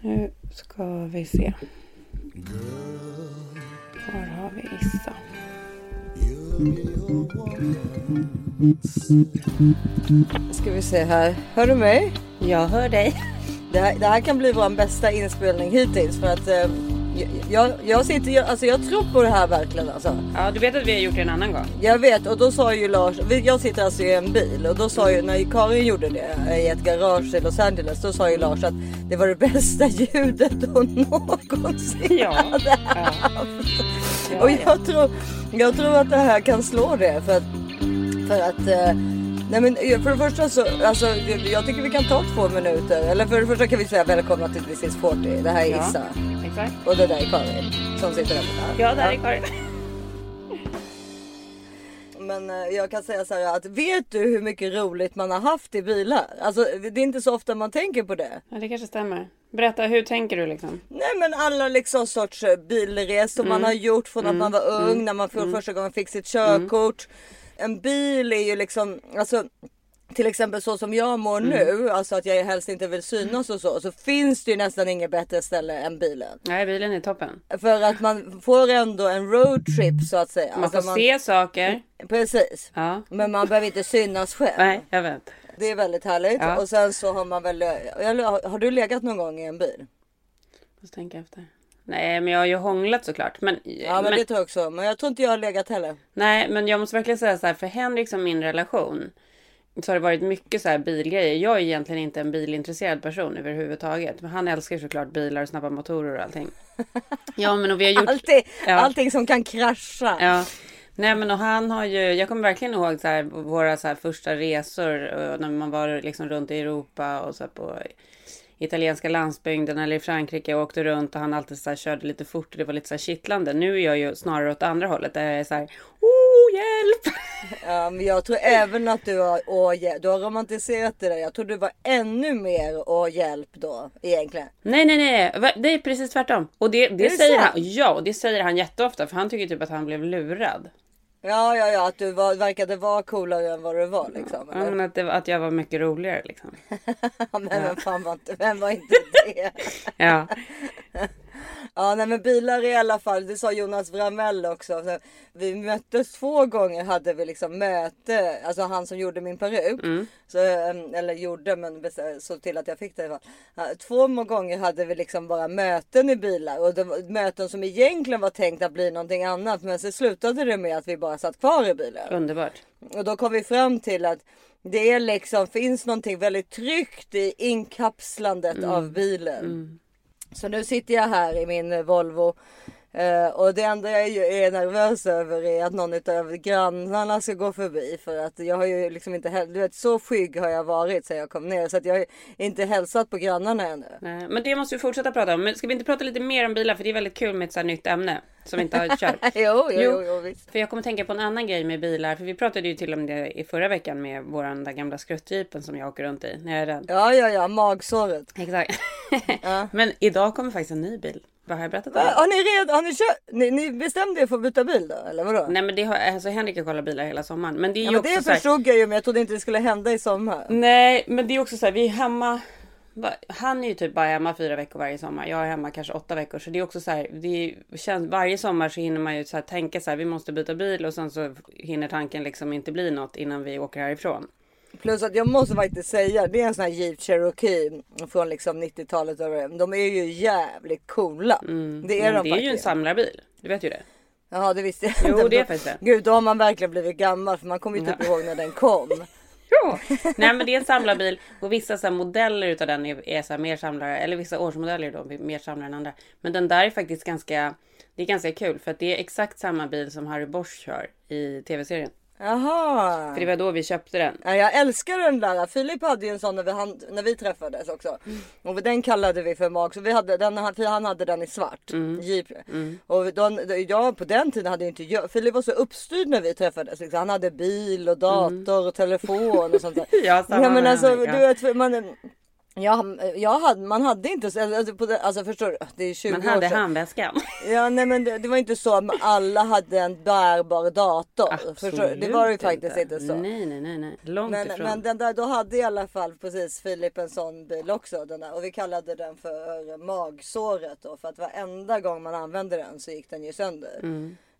Nu ska vi se. Var har vi Issa? Ska vi se här. Hör du mig? Jag hör dig. Det här, det här kan bli vår bästa inspelning hittills för att eh, jag, jag, sitter, jag, alltså jag tror på det här verkligen alltså. Ja, du vet att vi har gjort det en annan gång. Jag vet och då sa ju Lars, jag sitter alltså i en bil och då sa ju när Karin gjorde det i ett garage i Los Angeles, då sa ju Lars att det var det bästa ljudet hon någonsin Ja. hade haft. Ja, Och ja. jag tror, jag tror att det här kan slå det för att, för att eh, Nej men eh, för det första så, alltså jag tycker vi kan ta två minuter. Eller för det första kan vi säga välkomna till This is 40. Det här är Ja. Och det där är Karin som sitter där borta. Ja, där är Karin. Men eh, jag kan säga så här att vet du hur mycket roligt man har haft i bilar? Alltså det är inte så ofta man tänker på det. Ja, det kanske stämmer. Berätta, hur tänker du liksom? Nej men alla liksom sorts eh, bilresor man har gjort från att man var ung när man för första gången fick sitt körkort. En bil är ju liksom, alltså till exempel så som jag mår nu, alltså att jag helst inte vill synas och så, så finns det ju nästan inget bättre ställe än bilen. Nej, bilen är toppen. För att man får ändå en roadtrip så att säga. Man Alltså, får se saker. Precis. Ja. Men man behöver inte synas själv. Nej, jag vet. Det är väldigt härligt. Ja. Och sen så har man väl, har du legat någon gång i en bil? Måste tänka efter. Nej, men jag har ju hånglat såklart. Men, Ja men, det tror jag också. Men jag tror inte jag har legat heller. Nej, men jag måste verkligen säga så här, för Henrik som min relation. Så har det varit mycket så här bilgrejer. Jag är egentligen inte en bilintresserad person överhuvudtaget. Men han älskar såklart bilar och snabba motorer och allting. Ja, men och vi har gjort... Alltid, Ja. Allting som kan krascha. Ja. Nej men och han har ju, jag kommer verkligen ihåg så här, våra så här, första resor och när man var liksom runt i Europa och så här, på italienska landsbygden eller i Frankrike och åkte runt och han alltid så här, körde lite fort och det var lite så här kittlande. Nu är jag ju snarare åt andra hållet där jag är så här, oh hjälp! Ja, men jag tror även att du har, åh, du har romantiserat det där. Jag tror du var ännu mer åh hjälp då egentligen. Nej, nej, nej, det är precis tvärtom. Och det, det, det säger sant? han, ja, och det säger han jätteofta för han tycker typ att han blev lurad. Ja, ja, ja, att du var, verkade vara coolare än vad du var liksom. Ja, men att, det, att jag var mycket roligare liksom. Ja, men vem fan var inte, vem var inte det? Ja, Ja, nej, men bilar i alla fall. Det sa Jonas Vramell också. Så Vi möttes två gånger hade vi liksom möte. Alltså han som gjorde min peruk. Så, em, eller gjorde men bes- så till att jag fick det. i alla fall. Ja, Två gånger hade vi liksom bara möten i bilar. Och var möten som egentligen var tänkt att bli någonting annat. Men så slutade det med att vi bara satt kvar i bilen. underbart. Och då kom vi fram till att det liksom finns någonting väldigt tryggt i inkapslandet av bilen. Så nu sitter jag här i min Volvo. Eh, och det enda jag ju är nervös över är att någon av grannarna ska gå förbi. För att jag har ju liksom inte, du vet så skygg har jag varit sedan jag kom ner. Så att jag har inte hälsat på grannarna ännu. Nej, men det måste vi fortsätta prata om. Men ska vi inte prata lite mer om bilar? För det är väldigt kul med ett så här nytt ämne som vi inte har kört. jo, jo, Jo. jo, jo, visst. För jag kommer tänka på en annan grej med bilar. För vi pratade ju till om det i förra veckan med våran där gamla skruttjeepen som jag åker runt i när jag är rädd. Ja, ja, ja, magsåret. Exakt. Ja. Men idag kommer faktiskt en ny bil. Vad har jag berättat om? Har ni redan, har ni kört? Ni, ni bestämde er för att byta bil då, eller vadå? Nej men det har, alltså Henrik har kollat bilar hela sommaren. Men det är Ja, ju men också det förstod jag ju men jag trodde inte det skulle hända i sommar. Nej men det är också så här, vi är hemma. Han är ju typ bara hemma fyra veckor varje sommar. Jag är hemma kanske åtta veckor. Så det är också så här, det känns, varje sommar så hinner man ju så här tänka så här, vi måste byta bil och sen så hinner tanken liksom inte bli något innan vi åker härifrån. Plus att jag måste faktiskt säga det är en sån här Jeep Cherokee från liksom 90-talet. och De är ju jävligt coola. Det är Men de Mm. det är ju en faktiskt. samlarbil. Du vet ju det. Jaha det visste jag Jo, inte. det är faktiskt det. Gud då har man verkligen blivit gammal för man kommer ju typ ihåg när den kom. Ja. Nej men det är en samlarbil och vissa så här modeller utav den är, är så här mer samlare eller vissa årsmodeller då mer samlare än andra. Men den där är faktiskt ganska det är ganska kul för att det är exakt samma bil som Harry Bosch kör i tv-serien. Jaha. För det var då vi köpte den. Ja, jag älskar den där. Filip hade ju en sån när vi, han, när vi träffades också. Och den kallade vi för mag. Så vi hade den, han hade den i svart. Jeep. Och då, jag på den tiden hade inte jag. Filip var så uppstyrd när vi träffades. Liksom. Han hade bil och dator och telefon och sånt där. Ja, samma ja men alltså du vet man. Ja, jag hade, man hade inte så, alltså, på det, alltså förstår du? Det är 20 Man år hade sedan. handväskan. Ja, nej men det, det var inte så att alla hade en bärbar dator. Förstår du? Det var ju faktiskt inte, så. Nej, nej, nej, nej. Långt Men, ifrån. men den där, då hade i alla fall precis Filip en sån bil också. Den där, och vi kallade den för magsåret då. För att varenda gång man använde den så gick den ju sönder.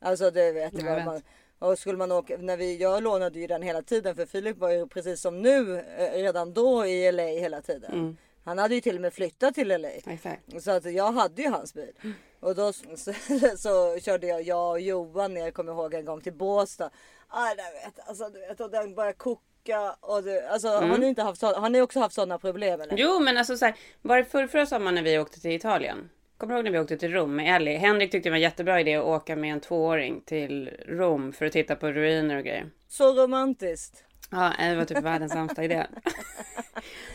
Alltså det vet Jag vet. man. Och skulle man åka, när vi, jag lånade ju den hela tiden för Filip var ju precis som nu eh, redan då i LA hela tiden. Mm. Han hade ju till och med flyttat till LA. Exakt. Så att jag hade ju hans bil. Och då så, så körde jag, jag och Johan ner, kommer ihåg en gång till Båstad. Ah, vet, alltså, du vet, och den började koka. Och du, alltså, har, ni inte haft, så- har ni också haft sådana problem? Eller? Jo, men alltså så här, var det förra, förra sommaren när vi åkte till Italien? Kommer du ihåg när vi åkte till Rom med Ellie? Henrik tyckte det var en jättebra idé att åka med en tvååring till Rom för att titta på ruiner och grejer. Så romantiskt. Ja, det var typ världens sämsta idé.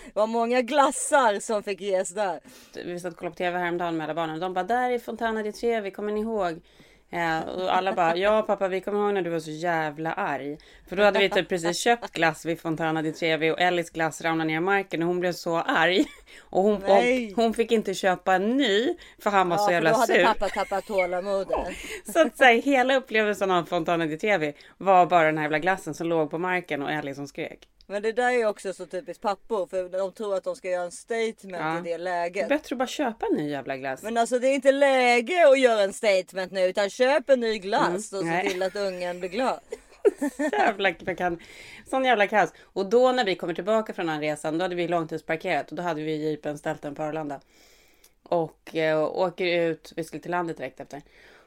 Det var många glassar som fick ges där. Vi satt och kollade på TV häromdagen med alla barnen. De bara, där är Fontana di Trevi, kommer ni ihåg? Ja, och alla bara, ja pappa vi kommer ihåg när du var så jävla arg. För då hade vi typ precis köpt glass vid Fontana di Trevi och Ellis glass ramlade ner i marken och hon blev så arg. Och hon, och hon fick inte köpa en ny för han var Ja, så jävla då hade sur. pappa tappat tålamodet. Så att så här, hela upplevelsen av Fontana di Trevi var bara den här jävla glassen som låg på marken och Ellie som skrek. Men det där är också så typiskt pappor. För de tror att de ska göra en statement Ja. i det läget. Bättre att bara köpa en ny jävla glass. Men alltså det är inte läge att göra en statement nu utan köp en ny glass och se Mm, till att ungen blir glad. jävla kan, sån jävla kaos. Och då när vi kommer tillbaka från den resan, då hade vi långtidsparkerat och då hade vi jeepen ställt den på Arlanda. Och eh, åker ut, vi skulle till landet direkt efter.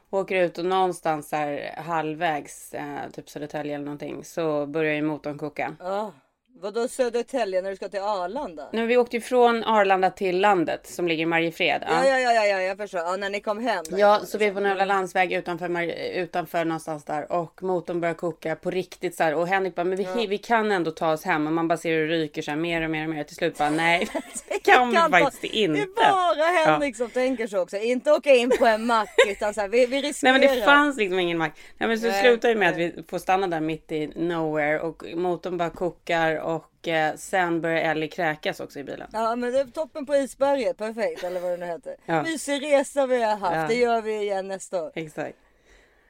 Åker ut och någonstans där halvvägs, eh, typ Södertälje eller någonting, så börjar ju motorn koka. Ja. Vadå Södertälje när du ska till Arlanda? Nu, vi åkte ju från Arlanda till landet som ligger i Mariefred. Ja, ja, ja, ja, ja jag förstår. Ja, när ni kom hem. Ja, så vi är på en landsväg utanför, Mar- utanför någonstans där och motorn börjar koka på riktigt så här. Och Henrik bara, men vi, vi kan ändå ta oss hem och man bara ser hur det ryker så här mer och mer och mer. Till slut bara, nej, det kan vi faktiskt inte. Det är bara Henrik som tänker så också. Inte åka in på en mack utan så här, vi, vi riskerar. Nej men det fanns liksom ingen mack. Nej men så Nej, slutar ju med nej. att vi får stanna där mitt i nowhere och motorn bara kokar och eh, sen börjar Ellie kräkas också i bilen. Ja men det är toppen på isberget. Perfekt eller vad det nu heter. Ja. Mysig resa vi har haft. Ja. Det gör vi igen nästa år. Exakt.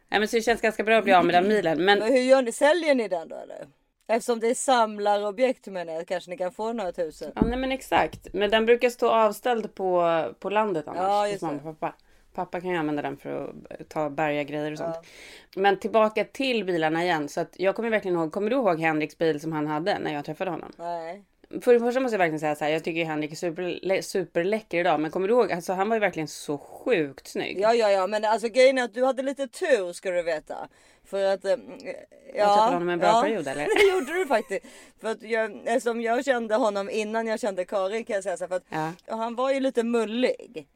Nej men så det känns ganska bra att bli av med den milen. Men Men hur gör ni? Säljer ni den då eller? Eftersom det är samlarobjekt menar jag. Kanske ni kan få några tusen. Ja, nej men exakt. Men den brukar stå avställd på, på landet annars. Ja, hos just mamma det. och pappa. Pappa kan ju använda den för att ta bärga grejer och sånt. Men tillbaka till bilarna igen. Så att jag kommer verkligen ihåg. Kommer du ihåg Henriks bil som han hade när jag träffade honom? Nej. För det första måste jag verkligen säga så här. Jag tycker Henrik är super, superläcker idag. Men kommer du ihåg? Alltså han var ju verkligen så sjukt snygg. Ja ja ja men alltså grejen är att du hade lite tur ska du veta. För att... eh, Ja, träffade honom en bra period, eller? Det gjorde du faktiskt. För att jag, eftersom jag kände honom innan jag kände Karin kan jag säga så här, för att Ja. han var ju lite mullig.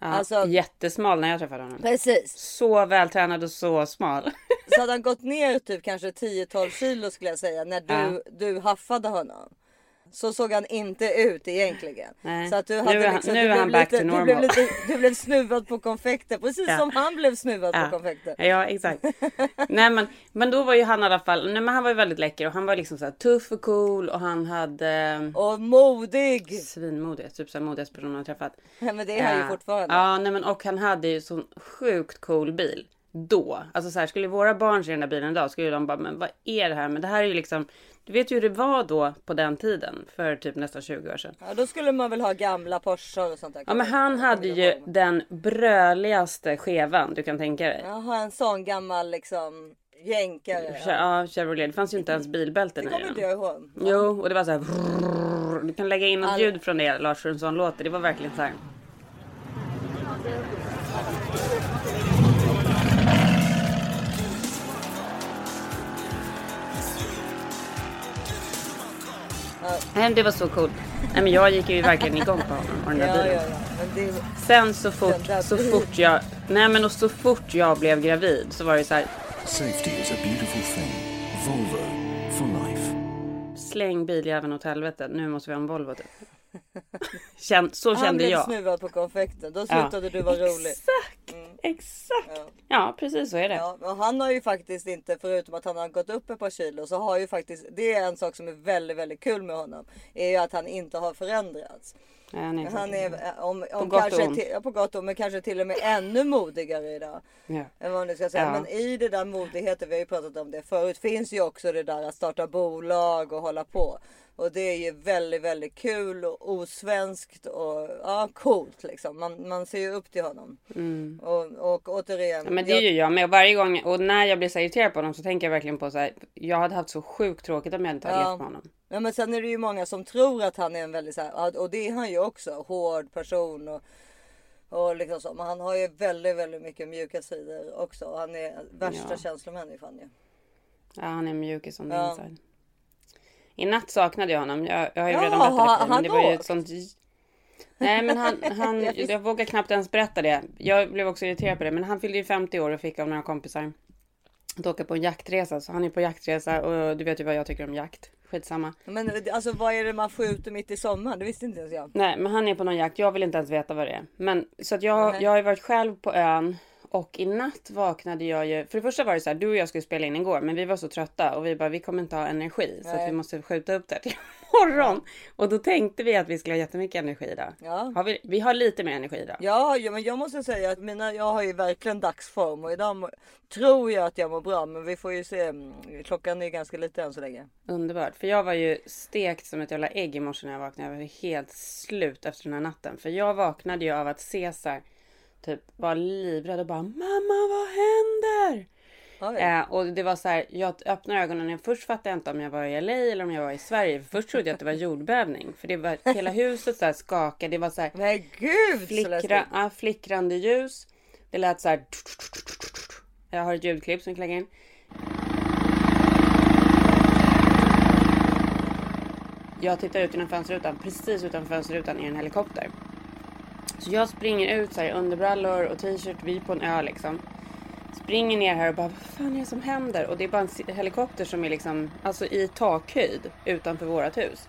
Ja, Alltså- Jättesmal när jag träffade honom. Precis. Så vältränad och så smal. Så hade han gått ner typ kanske 10-12 kilo skulle jag säga när du, Ja. du haffade honom. Så såg han inte ut egentligen. Nej. Så att du Nu hade han- liksom, nu du blev lite, Du blev, lite, du blev snuvad på konfekter precis Ja. som han blev snuvad Ja. på konfekter. Ja exakt. nej men, men då var ju han i alla fall, nej men han var ju väldigt läcker och han var liksom så tuff och cool och han hade Och modig. svinmodig, typ så här modigaste personen jag träffat. Ja, men det är han ju Ja. fortfarande. Ja nej men och han hade ju sån sjukt cool bil. Då, alltså så här skulle våra barn se den där bilen idag skulle de bara men vad är det här? Men det här är ju liksom, du vet ju hur det var då på den tiden för typ nästan 20 år sedan. Ja, då skulle man väl ha gamla Porsche och sånt där. Ja men han hade ju den bröligaste skevan du kan tänka dig. Jaha, en sån gammal liksom jänkare. Ja. Chevrolet. Det fanns ju inte ens bilbälten Det i kommer den. inte jag ihåg. Jo, och det var så här. Du kan lägga in något ljud från det Lars sån låter. Det var verkligen så här. Nej, det var så coolt. Nej, men jag gick ju verkligen igång på honom och den där Ja, bilen. ja, ja. Det, Sen så fort, så fort jag, nej men och så fort jag blev gravid så var det så här. Safety is a beautiful thing. Volvo for life. Släng biljäveln åt helvete. Nu måste vi ha en Volvo typ. Känn, så han kände blev jag. snuvad på konfekten. Då slutade du vara rolig. Exakt, exakt. Ja. Ja, precis så är det. Ja, och han har ju faktiskt inte, förutom att han har gått upp ett par kilo, så har ju faktiskt, det är en sak som är väldigt, väldigt kul med honom. Är ju att han inte har förändrats. Nej, han är Han är eh, om, om gott och kanske till, på gott och men kanske till och med ännu modigare idag. Ja. Än vad ni ska säga. Ja. Men i det där modigheten, vi har ju pratat om det förut, finns ju också det där att starta bolag och hålla på. Och det är ju väldigt, väldigt kul och osvenskt och ja, coolt liksom. Man, man ser ju upp till honom. Och, och återigen. Mm. Ja, men det jag- gör jag med. Och varje gång, och när jag blir så irriterad på honom så tänker jag verkligen på så här. Jag hade haft så sjukt tråkigt om jag inte hade Ja. levt med honom. Ja, men sen är det ju många som tror att han är en väldigt så här, och det är han ju också, hård person och, och liksom så. Men han har ju väldigt, väldigt mycket mjuka sidor också. Han är värsta Ja. känslomänniskan ju. Ja, han är mjukis som Ja. inside. I natt saknade jag honom. Jag, jag har ju Ja, redan berättat det för men det var ju ett sånt... Nej men han, han jag vågar knappt ens berätta det. Jag blev också irriterad på det. Men han fyllde ju 50 år och fick av några kompisar att åka på en jaktresa. Så han är på jaktresa och du vet ju vad jag tycker om jakt. Skitsamma. Men alltså vad är det man skjuter mitt i sommaren? Det visste inte ens jag. Nej, men han är på någon jakt. Jag vill inte ens veta vad det är. Men så att jag, Nej. jag har ju varit själv på ön. Och i natt vaknade jag ju. För det första var det så här. Du och jag skulle spela in igår. Men vi var så trötta. Och vi bara, vi kommer inte ha energi. Så Nej. vi måste skjuta upp det till imorgon. Och då tänkte vi att vi skulle ha jättemycket energi idag. Ja. Har vi, vi har lite mer energi idag. Ja, ja, men jag måste säga att mina, jag har ju verkligen dagsform och idag må, tror jag att jag mår bra. Men vi får ju se. Mm, Klockan är ganska lite än så länge. Underbart. För jag var ju stekt som ett jävla ägg i morse när jag vaknade. Jag var helt slut efter den här natten. För jag vaknade ju av att Cesar typ var livrädd och bara Mamma vad händer? Eh, och det var så här, jag öppnade ögonen och först fattade jag inte om jag var i LA eller om jag var i Sverige. För först trodde jag att det var jordbävning. För det var hela huset så här skakade. Det var så här Men gud flickra, ja, flickrande ljus. Det lät så här. Jag har ett ljudklipp som jag lägga in. Jag tittar ut genom fönsterrutan. Precis utanför fönsterrutan är en helikopter. Så jag springer ut så här i underbrallor och t-shirt. Vi är på en ö liksom. Springer ner här och bara vad fan är det som händer? Och det är bara en helikopter som är liksom alltså i takhöjd utanför vårt hus.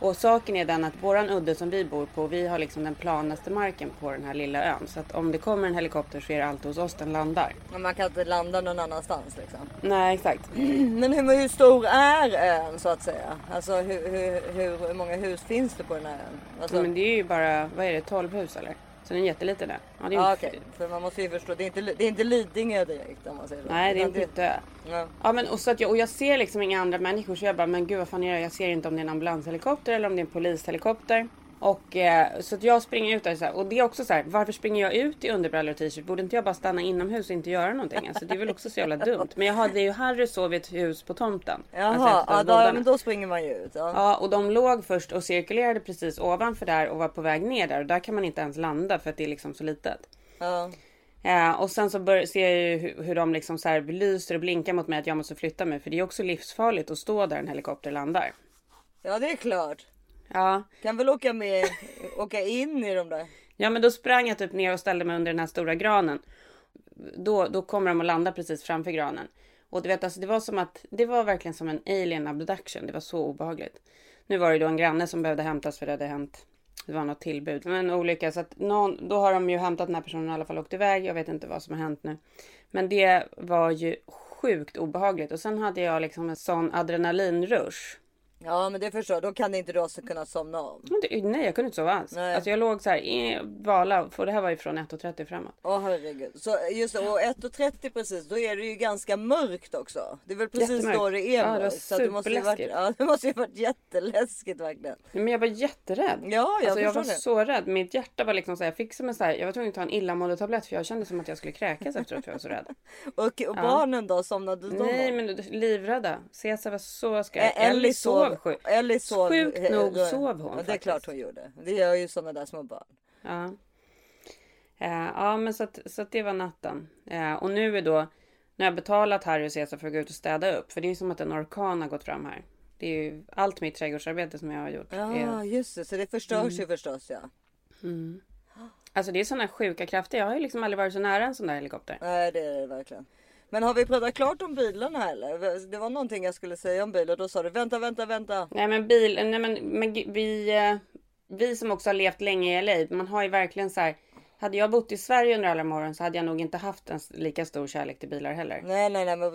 Och saken är den att våran udde som vi bor på, vi har liksom den planaste marken på den här lilla ön. Så att om det kommer en helikopter så är det alltid hos oss den landar. Men man kan inte landa någon annanstans liksom. Nej exakt. Men hur, hur stor är ön så att säga? Alltså hur, hur, hur, många hus finns det på den här ön? Alltså, Men det är ju bara, vad är det, 12 hus eller? Så den är jätteliten. Ja, det är inte- okej. För man måste ju förstå, det är inte, det är inte Lidingö direkt om man säger så. Nej det är Utan inte ett ö. Ja. Ja men och, så att jag, och jag ser liksom inga andra människor så jag bara men gud vad fan är det? Jag ser inte om det är en ambulanshelikopter eller om det är en polishelikopter. Och eh, så att jag springer ut där så här, och det är också så här varför springer jag ut i underbrallor och t-shirt? Borde inte jag bara stanna inomhus och inte göra någonting? Alltså det är väl också så jävla dumt. Men jag hade ju Harry sov i ett hus på tomten. Jaha, Alltså, ja, då, men då springer man ju ut. Ja. Ja, och de låg först och cirkulerade precis ovanför där och var på väg ner där. Och där kan man inte ens landa för att det är liksom så litet. Ja. Eh, och sen så bör, ser jag ju hur, hur de liksom så här lyser och blinkar mot mig att jag måste flytta mig. För det är också livsfarligt att stå där en helikopter landar. ja, det är klart. Ja, Kan väl åka med, åka in i de där. ja men då sprang jag typ ner och ställde mig under den här stora granen. Då, då kommer de att landa precis framför granen. Och du vet, alltså, det var som att det var verkligen som en alien abduction. Det var så obehagligt. Nu var det då en granne som behövde hämtas för det hade hänt. Det var något tillbud, men en olycka. Så att någon, då har de ju hämtat den här personen i alla fall åkt iväg. Jag vet inte vad som har hänt nu. Men det var ju sjukt obehagligt. Och sen hade jag liksom en sån adrenalinrush. Ja, men det förstår jag. Då kan inte du också kunna somna om. Nej, jag kunde inte sova alls. Nej. Alltså jag låg så här i vala. För det här var ju från 1.30 framåt. Åh herregud. Så just det, och 1.30 precis, då är det ju ganska mörkt också. Det är väl precis då det är Ja, det var mörkt. så att det måste ju varit, superläskigt. ja, det måste ju varit jätteläskigt verkligen. Men jag var jätterädd. Ja, jag alltså jag var det. så rädd. Mitt hjärta var liksom så här, jag fick som en så här, jag var tvungen att ta en illamående tablett för jag kände som att jag skulle kräkas efteråt för jag var så rädd. Och, och barnen då, somnade de Nej men livrädda. Cesar var så skraj. Ä- Ellie sov sjukt. Ellie sov. Sjukt eh, nog då- sov hon ja, Det är klart hon gjorde. Det gör ju sådana där små barn. Ja. Eh, ja men så att, så att det var natten. Eh, och nu är då, när jag betalat Harry och Cesar för att gå ut och städa upp. För det är som att en orkan har gått fram här. Det är ju allt mitt trädgårdsarbete som jag har gjort. Ja, Är, just det. Så det förstörs Mm. ju förstås ja. alltså det är sådana sjuka krafter. Jag har ju liksom aldrig varit så nära en sån där helikopter. Nej, det är det verkligen. Men har vi pratat klart om bilarna eller? Det var någonting jag skulle säga om bilar. Då sa du vänta, vänta, vänta. Nej men bil, nej men, men vi, eh, vi som också har levt länge i LA, man har ju verkligen så här. Hade jag bott i Sverige under alla åren så hade jag nog inte haft en lika stor kärlek till bilar heller. Nej nej nej men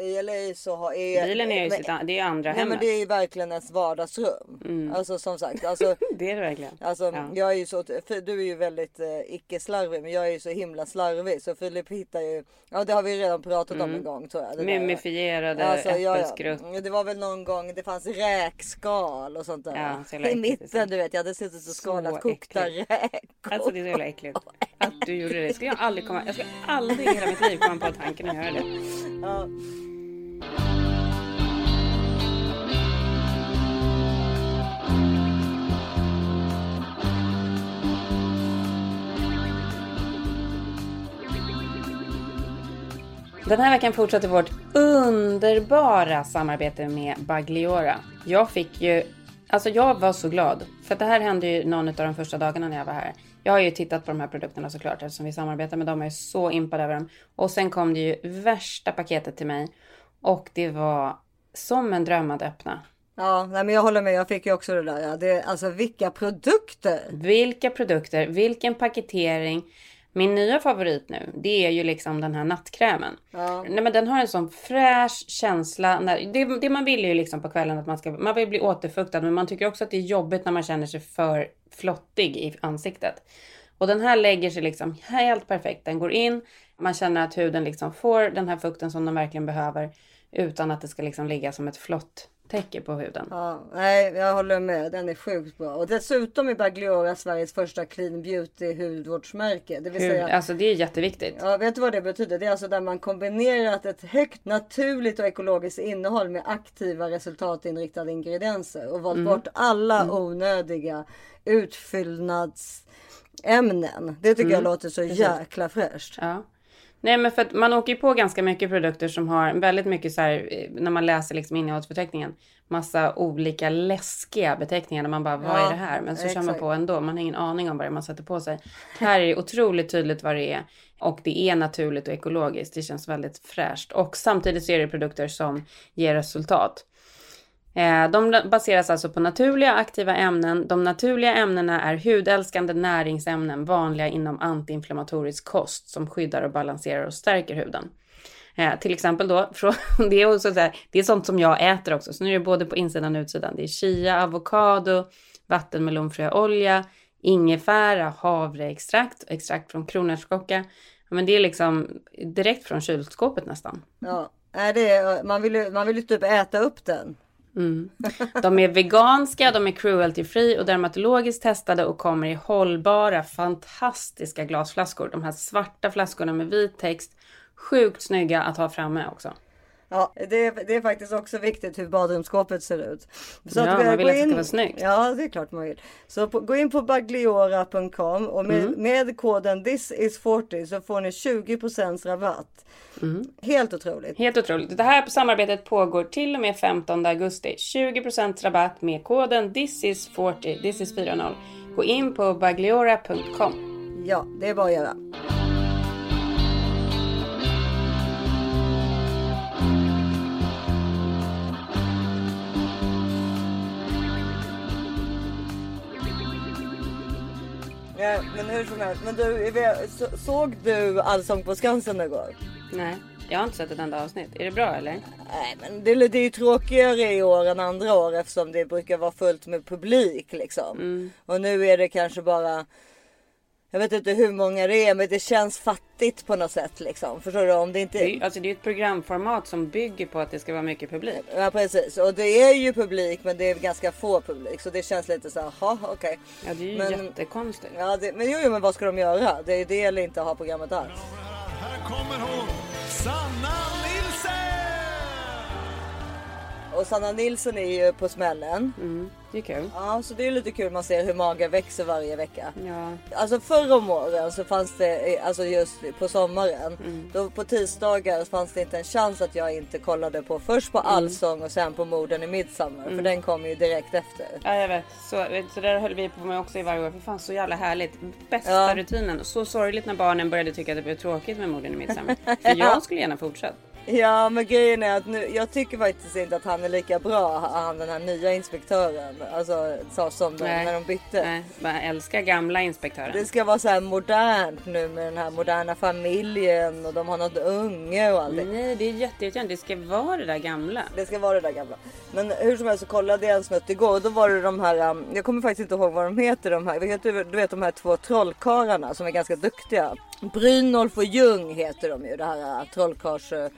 i LA så har... Är, Bilen är ju men- sitt, det är andra Nej men hemmet. det är ju verkligen ett vardagsrum. Alltså som sagt. Alltså, Det är det verkligen. Alltså Ja. jag är ju så, du är ju väldigt eh, icke slarvig men jag är ju så himla slarvig så Filip hittar ju, ja det har vi redan pratat om en gång tror jag. Mumifierade Alltså, ja, ja. äppelskrutt. Mm, Det var väl någon gång det fanns räkskal och sånt där. Ja, I mitten liksom. du vet jag hade suttit och Så skalat kokta äckligt. räkor. Alltså det är så jävla äckligt. Att du gjorde det. Ska jag aldrig komma, jag ska aldrig i hela mitt liv komma på tanken att göra det. Ja. Den här veckan fortsätter vårt underbara samarbete med Bagliora. Jag fick ju, alltså jag var så glad. För att det här hände ju någon av de första dagarna när jag var här. Jag har ju tittat på de här produkterna såklart eftersom vi samarbetar med dem. Jag är så impad över dem. Och sen kom det ju värsta paketet till mig. Och det var som en dröm att öppna. Ja, nej, men jag håller med. Jag fick ju också det där. Ja. Det, alltså vilka produkter! Vilka produkter, vilken paketering. Min nya favorit nu, det är ju liksom den här nattkrämen. Ja. Nej men den har en sån fräsch känsla. När, det, det man vill är ju liksom på kvällen att man ska, man vill bli återfuktad. Men man tycker också att det är jobbigt när man känner sig för flottig i ansiktet. Och den här lägger sig liksom helt perfekt. Den går in, man känner att huden liksom får den här fukten som den verkligen behöver. Utan att det ska liksom ligga som ett flott täcke på huden. Ja, nej, jag håller med. Den är sjukt bra. Och dessutom är Bagliora Sveriges första clean beauty hudvårdsmärke. Det vill Hur, säga alltså det är jätteviktigt. Ja, vet du vad det betyder? Det är alltså där man kombinerat ett högt naturligt och ekologiskt innehåll med aktiva resultatinriktade ingredienser och valt bort alla onödiga utfyllnadsämnen. Det tycker jag låter så jäkla fräscht. Ja. Nej men för att man åker ju på ganska mycket produkter som har väldigt mycket så här eh, när man läser liksom innehållsförteckningen. Massa olika läskiga beteckningar när man bara vad Ja, är det här? Men så kör man på ändå. Man har ingen aning om vad det är man sätter på sig. Här är det otroligt tydligt vad det är. Och det är naturligt och ekologiskt. Det känns väldigt fräscht. Och samtidigt så är det produkter som ger resultat. Eh, de baseras alltså på naturliga aktiva ämnen. De naturliga ämnena är hudälskande näringsämnen vanliga inom antiinflammatorisk kost som skyddar och balanserar och stärker huden. Eh, till exempel då, från, det, är också så här, det är sånt som jag äter också. Så nu är det både på insidan och utsidan. Det är chia, avokado, vattenmelonfröolja, ingefära, havreextrakt, extrakt från kronärtskocka. Men det är liksom direkt från kylskåpet nästan. Ja, det är, man, vill ju, man vill ju typ äta upp den. Mm. De är veganska, de är cruelty free och dermatologiskt testade och kommer i hållbara, fantastiska glasflaskor. De här svarta flaskorna med vit text. Sjukt snygga att ha framme också. Ja, det är, det är faktiskt också viktigt hur badrumsskåpet ser ut. Så Ja, eh, man vill gå att det ska vara snyggt. Ja, det är klart man vill. Så på, gå in på bagliora.com och med, Mm. med koden this is 40 så får ni 20 rabatt. Mm. Helt otroligt. Helt otroligt. Det här samarbetet pågår till och med 15 augusti. 20% rabatt med koden thisis40, this is 40. Gå in på bagliora.com. Ja, det är bara att göra. Ja, men hur som helst. Men du, såg du Allsång på Skansen igår? Nej, jag har inte sett ett enda avsnitt. Är det bra eller? Nej, men det, det är ju tråkigare i år än andra år eftersom det brukar vara fullt med publik liksom. Och nu är det kanske bara. Jag vet inte hur många det är, men det känns fattigt på något sätt liksom. Förstår du? Om det inte. Det är, alltså det är ett programformat som bygger på att det ska vara mycket publik. Ja precis och det är ju publik men det är ganska få publik så det känns lite så här, jaha okej. Ja, det är ju Men- jättekonstigt. Ja det, men jo, jo men vad ska de göra? Det är det eller inte ha programmet alls. Här kommer hon, Sanna Nilsson! Och Sanna Nilsson är ju på smällen. Mm, det är kul. Ja så det är lite kul man ser hur magen växer varje vecka. Ja, Alltså förr om åren så fanns det, alltså just på sommaren, då på tisdagar fanns det inte en chans att jag inte kollade på först på Allsång och sen på Morden i Midsommar. För den kom ju direkt efter. ja jag vet. Så, så där höll vi på med också i varje år. För fan så jävla härligt. Bästa Ja. rutinen. Så sorgligt när barnen började tycka att det blev tråkigt med morden i midsommar. För jag skulle gärna fortsätta. Ja men grejen är att nu, jag tycker faktiskt inte att han är lika bra, han den här nya inspektören. Alltså så som den, när de bytte. Nej, bara älskar gamla inspektören. Det ska vara så här modernt nu med den här moderna familjen och de har något unge och allting. Nej, det är jätteirriterande. Det ska vara det där gamla. Det ska vara det där gamla. Men hur som helst så kollade jag en snutt igår och då var det de här, um, jag kommer faktiskt inte ihåg vad de heter de här. Du, du vet de här två trollkarlarna som är ganska duktiga. Brynolf och Ljung heter de ju, det här uh, trollkarls eh,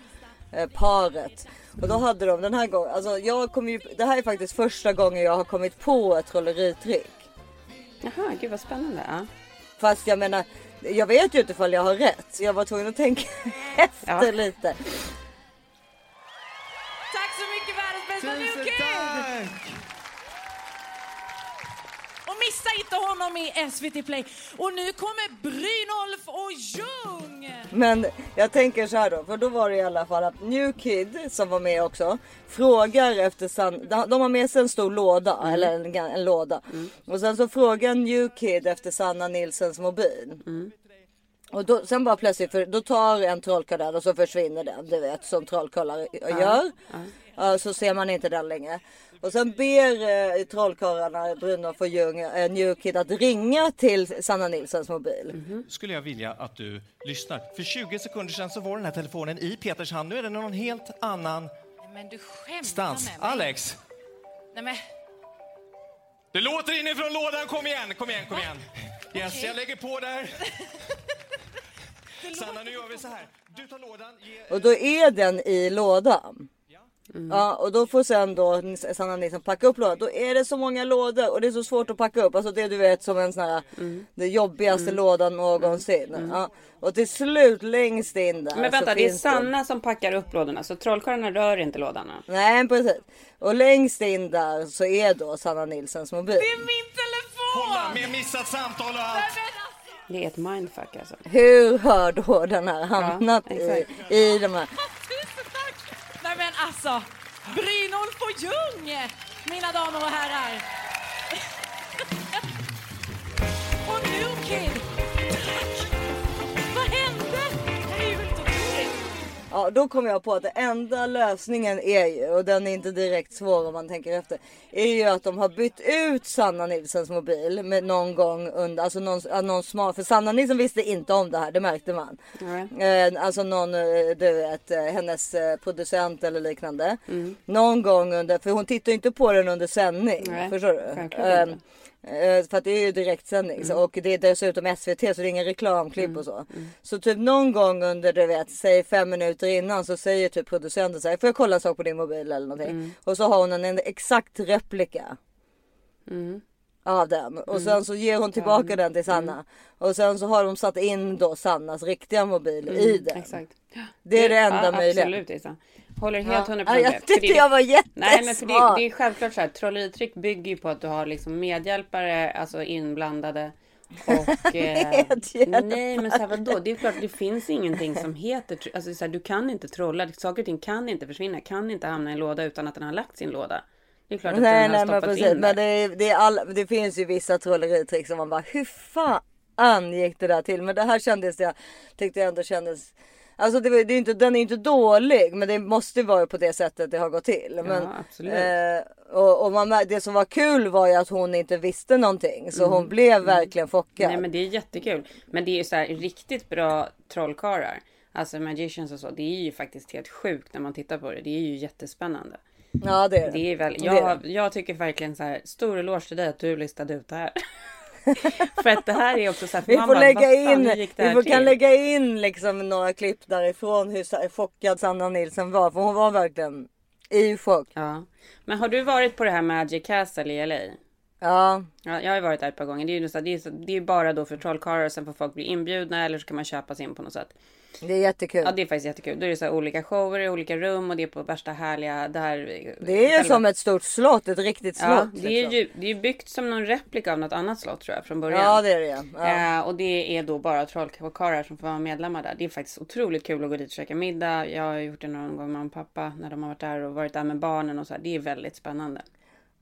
paret. Och då hade de den här gången, alltså jag kom ju, det här är faktiskt första gången jag har kommit på ett trolleritrick. Jaha, gud vad spännande. Ja. Fast jag menar, jag vet ju inte ifall jag har rätt. Så jag var tvungen att tänka efter Ja. lite. Tack så mycket världens bästa Tusen tack! Missa inte honom i SVT Play. Och nu kommer Brynolf och Ljung! Men jag tänker så här då, för då var det i alla fall att New Kid som var med också frågar efter San... De har med sig en stor låda, eller en, en låda. Och sen så frågar New Kid efter Sanna Nilsens mobil. Och då, sen bara plötsligt, för då tar en trollkarl den och så försvinner den, du vet som trollkarlar gör. Så ser man inte den längre. Och sen ber eh, trollkarlarna Brynolf och Ljung eh, New Kid att ringa till Sanna Nilsens mobil. skulle jag vilja att du lyssnar. För 20 sekunder sedan så var den här telefonen i Peters hand. Nu är den någon helt annan Men du stans. med mig. Alex! Nej, men, Det låter inifrån lådan. Kom igen, kom igen, kom igen. Yes, Okej. jag lägger på där. Sanna, nu gör vi så här. Du tar lådan, ge... Och då är den i lådan. Ja och då får sen då Sanna Nilsson packa upp lådan. Då är det så många lådor och det är så svårt att packa upp. Alltså det du vet som en sån här den jobbigaste lådan någonsin. Ja. Och till slut längst in där. Men så vänta, det är Sanna som packar upp lådorna. Så trollkarlarna rör inte lådorna. Nej precis. Och längst in där så är då Sanna Nilsens mobil. det är min telefon! Kolla, med missat samtal och allt. Alltså, Det är ett mindfuck alltså. Hur har då den här hamnat Ja, i, i de här? tusen tack! Nej men alltså, Brynolf och Ljung, mina damer och herrar. Ja, då kom jag på att det enda lösningen är ju, och den är inte direkt svår om man tänker efter, är ju att de har bytt ut Sanna Nilsens mobil med någon gång under, alltså någon, någon smart, för Sanna Nilsson visste inte om det här, det märkte man. Eh, alltså någon, eh, du vet, eh, hennes producent eller liknande. Någon gång under, för hon tittar ju inte på den under sändning, Nej, förstår du? Eh, För att det är ju direktsändning så- och det är dessutom SVT så det är ingen reklamklipp och så. Så typ någon gång under du vet, säg fem minuter innan så säger typ producenten så här, får jag kolla en sak på din mobil eller någonting. Och så har hon en, en exakt replika. Av den och sen så ger hon tillbaka den till Sanna. Och sen så har de satt in då Sannas riktiga mobil i den. Exakt. Det är det enda ja, möjliga. Absolut Isa. Håller helt hundra Ja, procent jag med. För tyckte det- jag var jättesmart. Nej men för det, det är självklart så här. Trolleritrick bygger ju på att du har liksom medhjälpare, alltså inblandade. Och, eh, nej men så här, vadå? Det är klart det finns ingenting som heter, alltså så här, du kan inte trolla. Saker och ting kan inte försvinna, kan inte hamna i en låda utan att den har lagt sin låda. Det är klart att Nej, den har nej men precis. in Men det, är- det, är all, det finns ju vissa trolleritrick som man bara hur fan gick det där till? Men det här kändes jag tyckte jag ändå kändes. Alltså det, det är inte, den är inte dålig men det måste vara på det sättet det har gått till. Men, absolut. Eh, och, och man, det som var kul var ju att hon inte visste någonting så hon blev verkligen chockad. Mm. Nej men det är jättekul. Men det är ju så här riktigt bra trollkarlar. Alltså magicians och så. Det är ju faktiskt helt sjukt när man tittar på det. Det är ju jättespännande. Ja det är det. Det är väl, Det är jag, det. jag tycker verkligen så här, stor eloge till dig att du listade ut det här. För att det här är också så här, Vi man får bara, lägga in, vi här får, kan till? lägga in liksom några klipp därifrån hur sa- chockad Sanna Nilsson var. För hon var verkligen i chock. Ja. Men har du varit på det här Magic Castle i LA? Ja, Ja, jag har varit där ett par gånger. Det är ju så, det är, det är bara då för trollkarlar och sen får folk bli inbjudna eller så kan man köpa sig in på något sätt. Det är jättekul. Ja, det är faktiskt jättekul. Då är det så här olika shower i olika rum och det är på värsta härliga... Det, här, Det är ju själva- som ett stort slott, ett riktigt slott. Ja, det är liksom. ju det är byggt som någon replika av något annat slott tror jag från början. Ja det är det ja. ja. Eh, och det är då bara trollkarlar som får vara medlemmar där. Det är faktiskt otroligt kul att gå dit och käka middag. Jag har gjort det någon gång med mamma och pappa när de har varit där och varit där med barnen och så här. Det är väldigt spännande.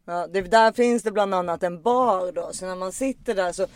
Ja, det, där finns det bland annat en bar då. Så när man sitter där så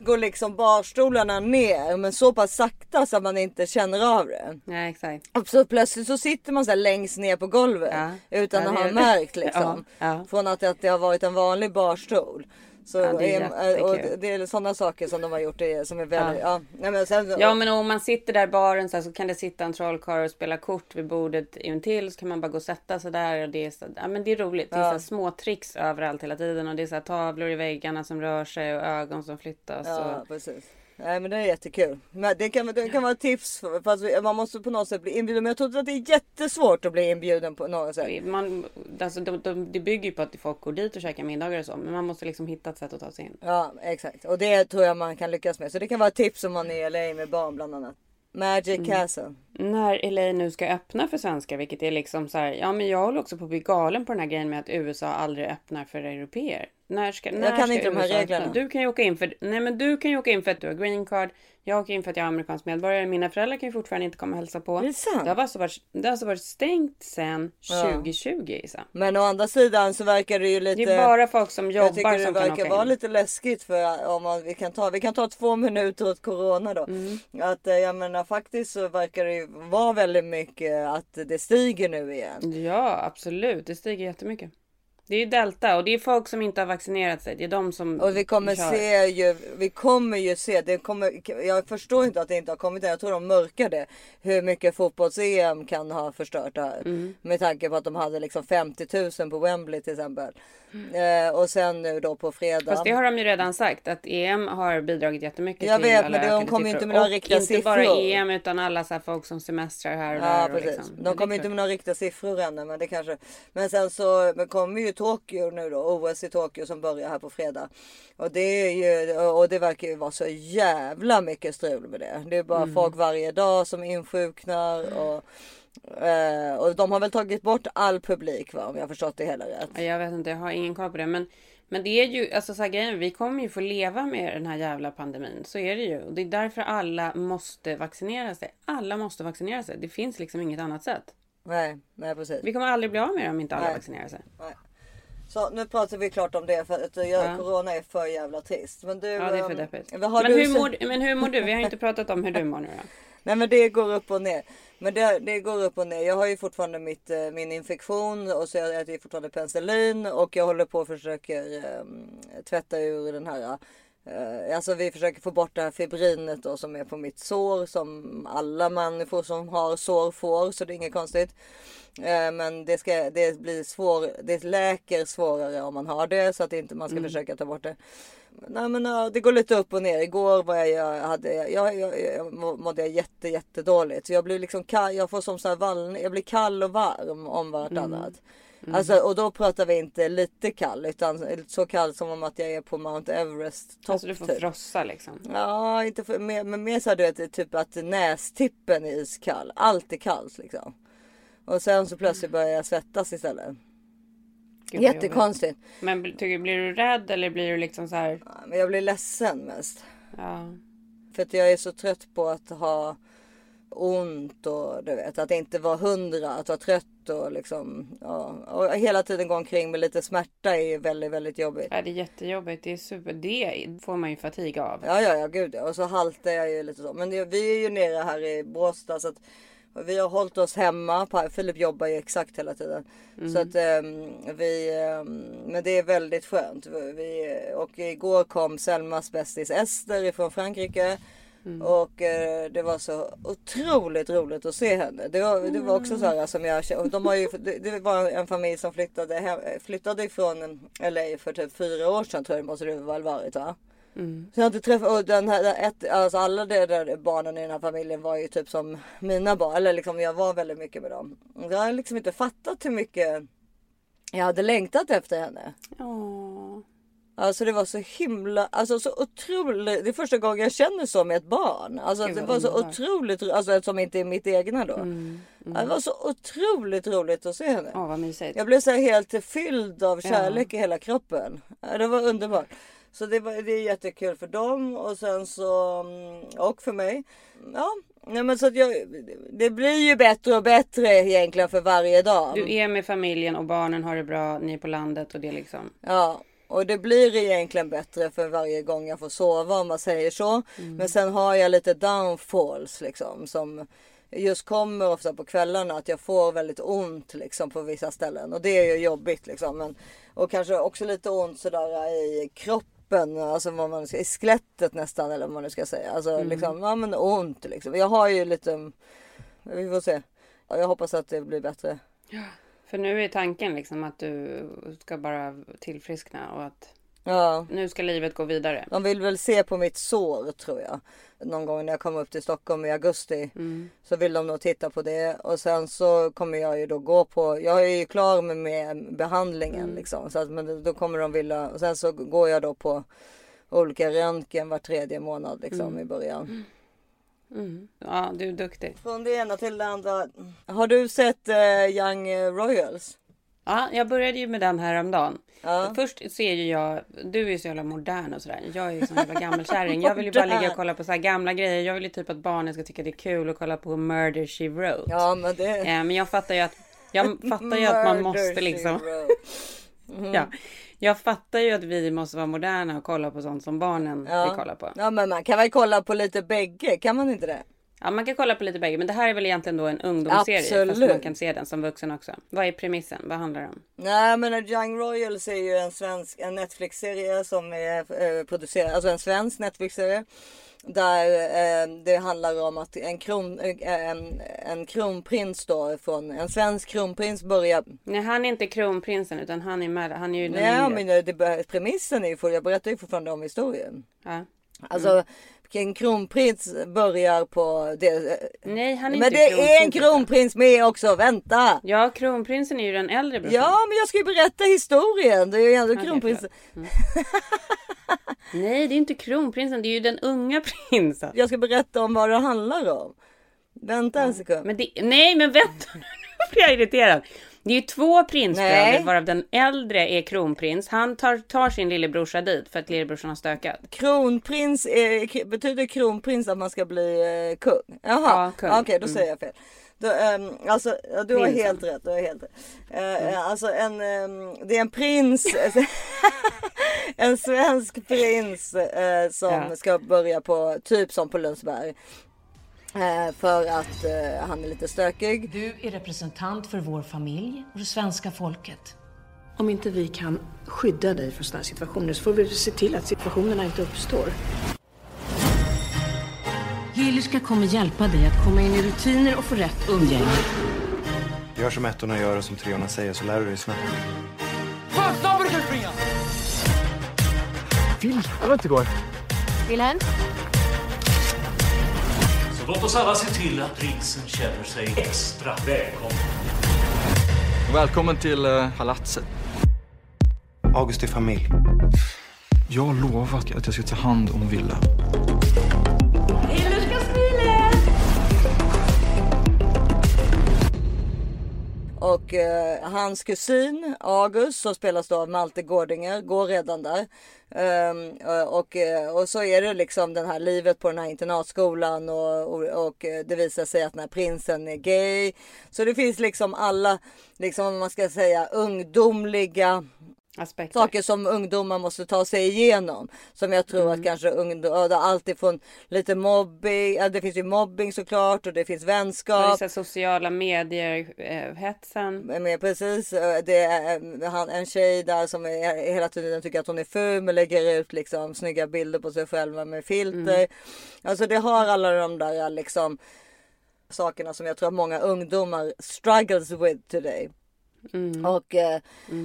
går liksom barstolarna ner men så pass sakta så att man inte känner av det. Ja, exakt. Och så plötsligt så sitter man så här längst ner på golvet Ja. utan Ja, att ha är- märkt liksom. Ja. Från att, att det har varit en vanlig barstol. Så Ja, det är och det är sådana saker som de har gjort det, som är väldigt, ja. Nej, men sen, Ja men om man sitter där i baren så, här, så kan det sitta en trollkarl och spela kort vid bordet intill så kan man bara gå och sätta sig där och det är så, ja men det är roligt. Det är så här små tricks överallt hela tiden och det är så här tavlor i väggarna som rör sig och ögon som flyttas. Ja, Och... precis. Nej men det är jättekul. Men det kan, det kan vara ett tips. Fast man måste på något sätt bli inbjuden. Men jag tror att det är jättesvårt att bli inbjuden på något sätt. Man, alltså, de, de, det bygger ju på att folk går dit och käkar middagar och så. Men man måste liksom hitta ett sätt att ta sig in. Ja exakt. Och det tror jag man kan lyckas med. Så det kan vara ett tips om man är i LA med barn bland annat. Magic Mm. Castle. När LA nu ska öppna för svenskar, vilket är liksom så här, ja men jag håller också på att bli galen på den här grejen med att USA aldrig öppnar för europeer. När ska, när kan ska inte de här öppna? reglerna. Du kan ju åka in för, nej men du kan ju åka in för att du har green card. Jag åker in för att jag är amerikansk medborgare. Mina föräldrar kan ju fortfarande inte komma och hälsa på. Är det sant? Det har alltså varit, det har alltså varit stängt sedan 2020 Isa. Men å andra sidan så verkar det ju lite. Det är bara folk som jag tycker jobbar det som kan verkar åka vara in. lite läskigt för om man, vi kan ta, vi kan ta två minuter åt corona då. Mm. Att eh, jag menar faktiskt så verkar det ju vara väldigt mycket att det stiger nu igen. Ja absolut, det stiger jättemycket. Det är ju delta och det är folk som inte har vaccinerat sig. Det är de som Och vi kommer kör. se ju, vi kommer ju se, det kommer, jag förstår inte att det inte har kommit än. Jag tror de mörkar det. Hur mycket fotbolls-EM kan ha förstört det här. Mm. Med tanke på att de hade liksom 50 000 på Wembley till exempel. Eh, och sen nu då på fredag. Mm. Fast det har de ju redan sagt att EM har bidragit jättemycket Jag till vet, alla men de kommer ju inte siffror. med några Och riktiga inte bara siffror. EM utan alla så här folk som semestrar här och Ja där. och precis. liksom. De kommer inte med några riktiga siffror ännu men det kanske. Men sen så men kommer ju Tokyo nu då. OS i Tokyo som börjar här på fredag. Och det är ju och det verkar ju vara så jävla mycket strul med det. Det är bara Mm. folk varje dag som insjuknar och eh, och de har väl tagit bort all publik va om jag har förstått det hela rätt. Ja, Jag vet inte, jag har ingen koll på det. Men, men det är ju, alltså så här grejen, vi kommer ju få leva med den här jävla pandemin. Så är det ju. Och det är därför alla måste vaccinera sig. Alla måste vaccinera sig. Det finns liksom inget annat sätt. Nej, nej precis. Vi kommer aldrig bli av med det om inte alla Nej. vaccinerar sig. Så nu pratar vi klart om det för att jag, Ja. corona är för jävla trist. Men du. Ja, det är för ehm, deppigt. Men du hur, mår, men hur mår du? Vi har inte pratat om hur du mår nu då. Nej men det går upp och ner. Men det, det går upp och ner. Jag har ju fortfarande mitt, eh, min infektion och så jag äter ju fortfarande penicillin och jag håller på och försöker eh, tvätta ur den här Alltså vi försöker få bort det här fibrinet då som är på mitt sår som alla människor som har sår får så det är inget konstigt. Eh, Men det, ska, det blir svår, det läker svårare om man har det så att inte man ska försöka ta bort det. Nej men ja, det går lite upp och ner. Igår var jag, hade, jag, jag, jag mådde jag jätte jättedåligt. Så jag blir liksom kall, jag får som så här vallning, jag blir kall och varm om vartannat. Alltså och då pratar vi inte lite kall utan så kall som om att jag är på Mount Everest topp. Alltså du får typ. frossa liksom. Ja, inte för, mer, men mer så här, du vet, typ att nästippen är iskall. Allt är kallt liksom. Och sen så plötsligt börjar jag svettas istället. Gud. Jättekonstigt. Men tycker, blir du rädd eller blir du liksom så här? Ja, Men jag blir ledsen mest. Ja. För att jag är så trött på att ha ont och du vet att inte vara hundra, att vara trött och liksom ja, och hela tiden gå omkring med lite smärta är väldigt, väldigt jobbigt. ja, det är jättejobbigt. Det är super. Det får man ju fatig av. Ja, ja, ja, gud. Och så haltar jag ju lite så. Men det, vi är ju nere här i Båstad så att vi har hållit oss hemma. Filip jobbar ju exakt hela tiden. Så att ehm, vi, ehm, men det är väldigt skönt. Vi, och igår kom Selmas bästis Ester ifrån Frankrike. Och eh, det var så otroligt roligt att se henne. Det var, det var också så här som jag och de har ju, det, det var en familj som flyttade, hem, flyttade ifrån LA för typ fyra år sedan tror jag det måste det väl varit va? Så jag har inte träffat, och den här, ett, alltså alla de där barnen i den här familjen var ju typ som mina barn. Eller liksom jag var väldigt mycket med dem. Jag har liksom inte fattat hur mycket jag hade längtat efter henne. Åh. Alltså det var så himla, alltså så otroligt. Det är första gången jag känner så med ett barn. Alltså det vad var så otroligt, alltså som inte är mitt egna då. Det var så otroligt roligt att se henne. Åh, vad mysigt. Jag blev så helt fylld av kärlek i hela kroppen. Ja, Det var underbart. Så det, var, det är jättekul för dem och sen så mm, och för mig. Ja, nej men så att jag, det blir ju bättre och bättre egentligen för varje dag. Du är med familjen och barnen har det bra. Ni är på landet och det liksom. Ja, Och det blir egentligen bättre för varje gång jag får sova om man säger så. Mm. Men sen har jag lite downfalls liksom som just kommer ofta på kvällarna att jag får väldigt ont liksom på vissa ställen och det är ju jobbigt liksom. Men, och kanske också lite ont sådär i kroppen, alltså vad man ska, i skelettet nästan eller vad man nu ska säga. Alltså Mm. liksom, ja men ont liksom. Jag har ju lite, vi får se. Ja, Jag hoppas att det blir bättre. För nu är tanken liksom att du ska bara tillfriskna och att Ja. nu ska livet gå vidare. De vill väl se på mitt sår tror jag. Någon gång när jag kommer upp till Stockholm i augusti. Mm. Så vill de nog titta på det. Och sen så kommer jag ju då gå på. Jag är ju klar med, med behandlingen Mm. liksom. Så att, men då kommer de vilja. Och sen så går jag då på olika röntgen var tredje månad liksom i början. Mm. Ja, du är duktig. Från det ena till det andra. Har du sett eh, Young Royals? Ja, jag började ju med den här om dagen. Ja. Först ser ju jag, du är ju så jävla modern och sådär. Jag är ju sån jävla gammelkärring. Jag vill ju bara ligga och kolla på så här gamla grejer. Jag vill ju typ att barnen ska tycka det är kul att kolla på Murder She Wrote. Ja men det. Eh, Men jag fattar ju att, jag fattar ju att man måste liksom. wrote. Ja, jag fattar ju att vi måste vara moderna och kolla på sånt som barnen vill kolla på. Ja men man kan väl kolla på lite bägge, kan man inte det? Ja, man kan kolla på lite bägge, men det här är väl egentligen då en ungdomsserie. Fast Absolut. man kan se den som vuxen också. Vad är premissen? Vad handlar det om? Nej men Young Royals är ju en svensk en Netflix-serie som är eh, producerad, alltså en svensk Netflix-serie. Där eh, det handlar om att en, kron, eh, en, en kronprins då från en svensk kronprins börjar. Nej, han är inte kronprinsen utan han är med. Han är ju den Nej men det, det, premissen är ju, för, jag berättar ju fortfarande om historien. Ja. Alltså en kronprins börjar på det. Nej, han är Men inte det är en kronprins, kronprins med också, vänta! Ja, kronprinsen är ju den äldre brorsan. Ja men jag ska ju berätta historien. Det är ju ändå kronprinsen. Nej, det är inte kronprinsen. Det är ju den unga prinsen. Jag ska berätta om vad det handlar om. Vänta en sekund. Men det, nej, men vänta. Nu blir jag irriterad. Det är ju två prinsbröder Nej. varav den äldre är kronprins. Han tar, tar sin lillebrorsa dit för att lillebrorsan har stökat. Kronprins är, k- betyder kronprins att man ska bli eh, kung? Jaha, Ja, kung. okej då säger jag fel. Då, ehm, alltså, du har Prinsen. helt rätt. Du har helt rätt. Eh, Alltså en, ehm, det är en prins, en svensk prins eh, som Ja. ska börja på, typ som på Lundsberg. Eh, för att eh, han är lite stökig. Du är representant för vår familj och det svenska folket. Om inte vi kan skydda dig från sådana situationer så får vi se till att situationerna inte uppstår. Heliska kommer hjälpa dig att komma in i rutiner och få rätt umgänge. Gör som ettorna gör och som treorna säger så lär du dig snabbt. Wilhelm? Låt oss alla se till att prinsen känner sig extra välkommen. Välkommen till eh, palatset. August är familj. Jag har lovat att jag ska ta hand om Villa. Och eh, hans kusin August som spelas då av Malte Gårdinger går redan där. Um, och, eh, och så är det liksom den här livet på den här internatskolan och, och, och eh, det visar sig att den här prinsen är gay. Så det finns liksom alla, liksom vad man ska säga, ungdomliga Aspekter. saker som ungdomar måste ta sig igenom. Som jag tror Mm. att kanske ungdomar, alltifrån lite mobbing, det finns ju mobbing såklart och det finns Och vänskap. vissa sociala medier, eh, hetsen. Men precis, eh, det är eh, han, en tjej där som är, hela tiden tycker att hon är ful men lägger ut liksom snygga bilder på sig själva med filter. Alltså det har alla de där liksom sakerna som jag tror att många ungdomar struggles with today. Och eh,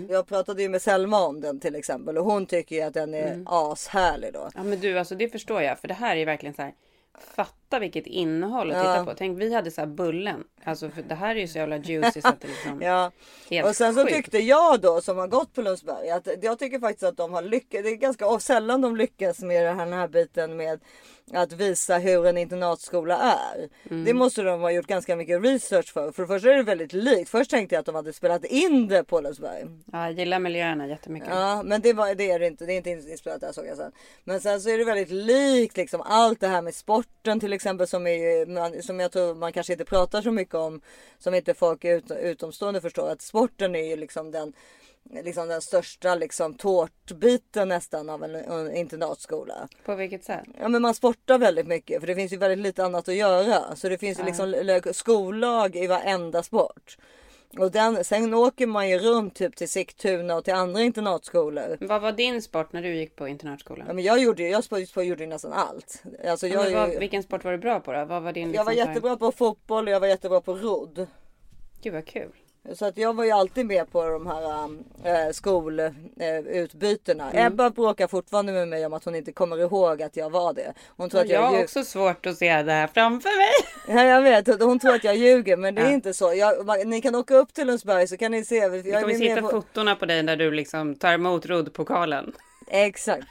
jag pratade ju med Selma om den till exempel och hon tycker ju att den är ashärlig då. Ja men du alltså det förstår jag för det här är verkligen så här. Fatta vilket innehåll att Ja. titta på. Tänk vi hade så här bullen. Alltså för det här är ju så jävla juicy så att det liksom. Ja. Helt och sen så sjukt. tyckte jag då som har gått på Lundsberg att jag tycker faktiskt att de har lyckats. Det är ganska sällan de lyckas med den här biten med att visa hur en internatskola är. Mm. Det måste de ha gjort ganska mycket research för. För det första är det väldigt likt. Först tänkte jag att de hade spelat in det på Lundsberg. Ja, jag gillar miljöerna jättemycket. Ja, men det, var, det är det inte. Det är inte inspelat där såg jag sen. Men sen så är det väldigt likt liksom allt det här med sporten till exempel som är som jag tror man kanske inte pratar så mycket om. Som inte folk ut, utomstående förstår att sporten är ju liksom den liksom den största liksom tårtbiten nästan av en, en internatskola. På vilket sätt? Ja men man sportar väldigt mycket för det finns ju väldigt lite annat att göra. Så det finns ju liksom skollag i varenda sport. Och den, sen åker man ju runt typ till Sigtuna och till andra internatskolor. Vad var din sport när du gick på internatskolan? Ja, men jag gjorde jag sport, sport, gjorde nästan allt. Alltså Ja, jag, vad, vilken sport var du bra på då? Vad var din jag var liksom jättebra på fotboll och jag var jättebra på rodd. Gud vad kul. Så att jag var ju alltid med på de här äh, skolutbytena. Mm. Ebba bråkar fortfarande med mig om att hon inte kommer ihåg att jag var det. Hon tror att jag jag, har också svårt att se det här framför mig. Ja, jag vet, hon tror att jag ljuger men det är Ja. inte så. Jag, man- ni kan åka upp till Lundsberg så kan ni se. Jag Vi kommer hitta på- fotona på dig när du liksom tar emot roddpokalen. Exakt.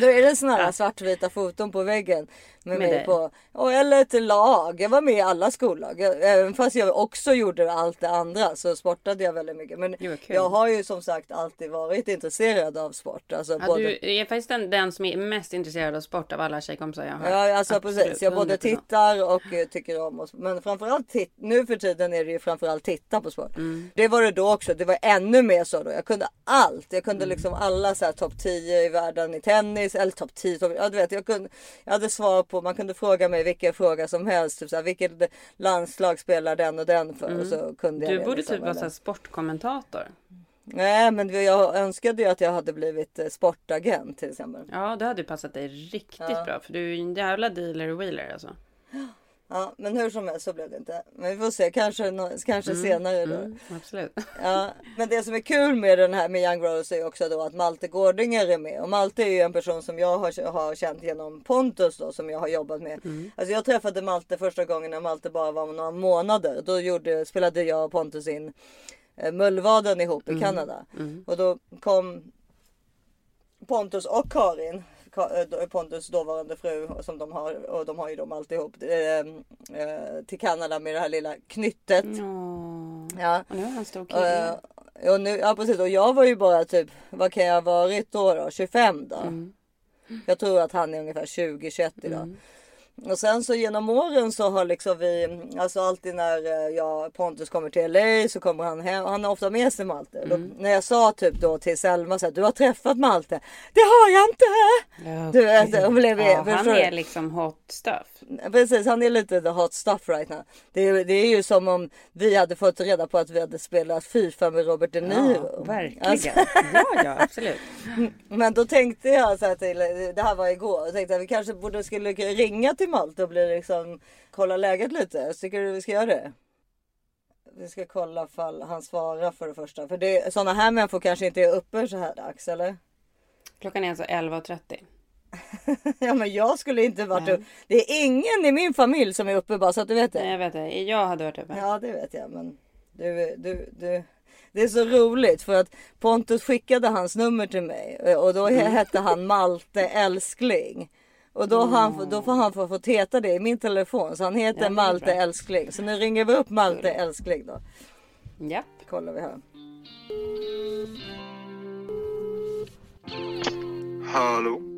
Då är det såna här svartvita foton på väggen med, Med mig på. Och, eller ett lag. Jag var med i alla skollag. Även fast jag också gjorde allt det andra så sportade jag väldigt mycket. Men Jo, jag har ju som sagt alltid varit intresserad av sport. Alltså, Ja, både... du är faktiskt den, den som är mest intresserad av sport av alla tjejkompisar jag har. Ja, alltså Absolut, precis. Jag både 100%. tittar och eh, tycker om och, Men framförallt tit- nu för tiden är det ju framförallt titta på sport. Mm. Det var det då också. Det var ännu mer så då. Jag kunde allt. Jag Mm. kunde liksom alla så här topp 10 i världen i tennis eller topp 10. Top, ja, du vet, jag, kunde, jag hade svar på. Man kunde fråga mig vilken fråga som helst. Typ så här, vilket landslag spelar den och den för? Och så kunde jag Mm. Du det borde liksom, typ vara sportkommentator. Nej, men jag önskade ju att jag hade blivit eh, sportagent till exempel. Ja, det hade ju passat dig riktigt Ja. bra. För du är ju en jävla dealer och wheeler alltså. Ja, men hur som helst så blev det inte. Men vi får se, kanske, kanske senare då. Mm, absolut. Ja, men det som är kul med den här med Young Rose är också då att Malte Gårdinger är med. Och Malte är ju en person som jag har, har känt genom Pontus då som jag har jobbat med. Alltså jag träffade Malte första gången när Malte bara var några månader. Då gjorde, spelade jag och Pontus in eh, Mullvaden ihop i Kanada. Och då kom Pontus och Karin. Eh, Pontus dåvarande fru som de har och de har ju dem alltihop eh, eh, till Kanada med det här lilla knyttet. Ja. Ja. Och nu är han stor kille. Och nu, ja precis och jag var ju bara typ, vad kan jag ha varit då då? 25 då? Mm. Jag tror att han är ungefär 20-21 idag. Och sen så genom åren så har liksom vi, alltså alltid när eh, jag, Pontus kommer till LA så kommer han hem, han har ofta med sig Malte. Då, när jag sa typ då till Selma så här, du har träffat Malte. Det har jag inte! Du vet, och blev, ja, han du? är liksom hot stuff. Precis, han är lite the hot stuff right now. Det är, det är ju som om vi hade fått reda på att vi hade spelat Fifa med Robert De Niro. Ja, verkligen. Alltså, Ja, ja, absolut. men då tänkte jag så här till, det här var igår, tänkte att vi kanske borde skulle ringa till Malte och bli liksom, kolla läget lite. Tycker du vi ska göra det? Vi ska kolla fall han svarar för det första. För det, sådana här människor kanske inte är uppe så här dags eller? Klockan är alltså 11.30. Ja men jag skulle inte varit uppe. Det är ingen i min familj som är uppe bara så att du vet det. Nej, jag vet det. Jag hade varit uppe. Ja det vet jag men du, du, du. Det är så roligt för att Pontus skickade hans nummer till mig och då Mm. hette han Malte Älskling. Och då, har han, då får han få fått heta det i min telefon så han heter Ja, Malte bra. Älskling. Så nu ringer vi upp Malte Älskling då. Japp. Kollar vi här. Hallå?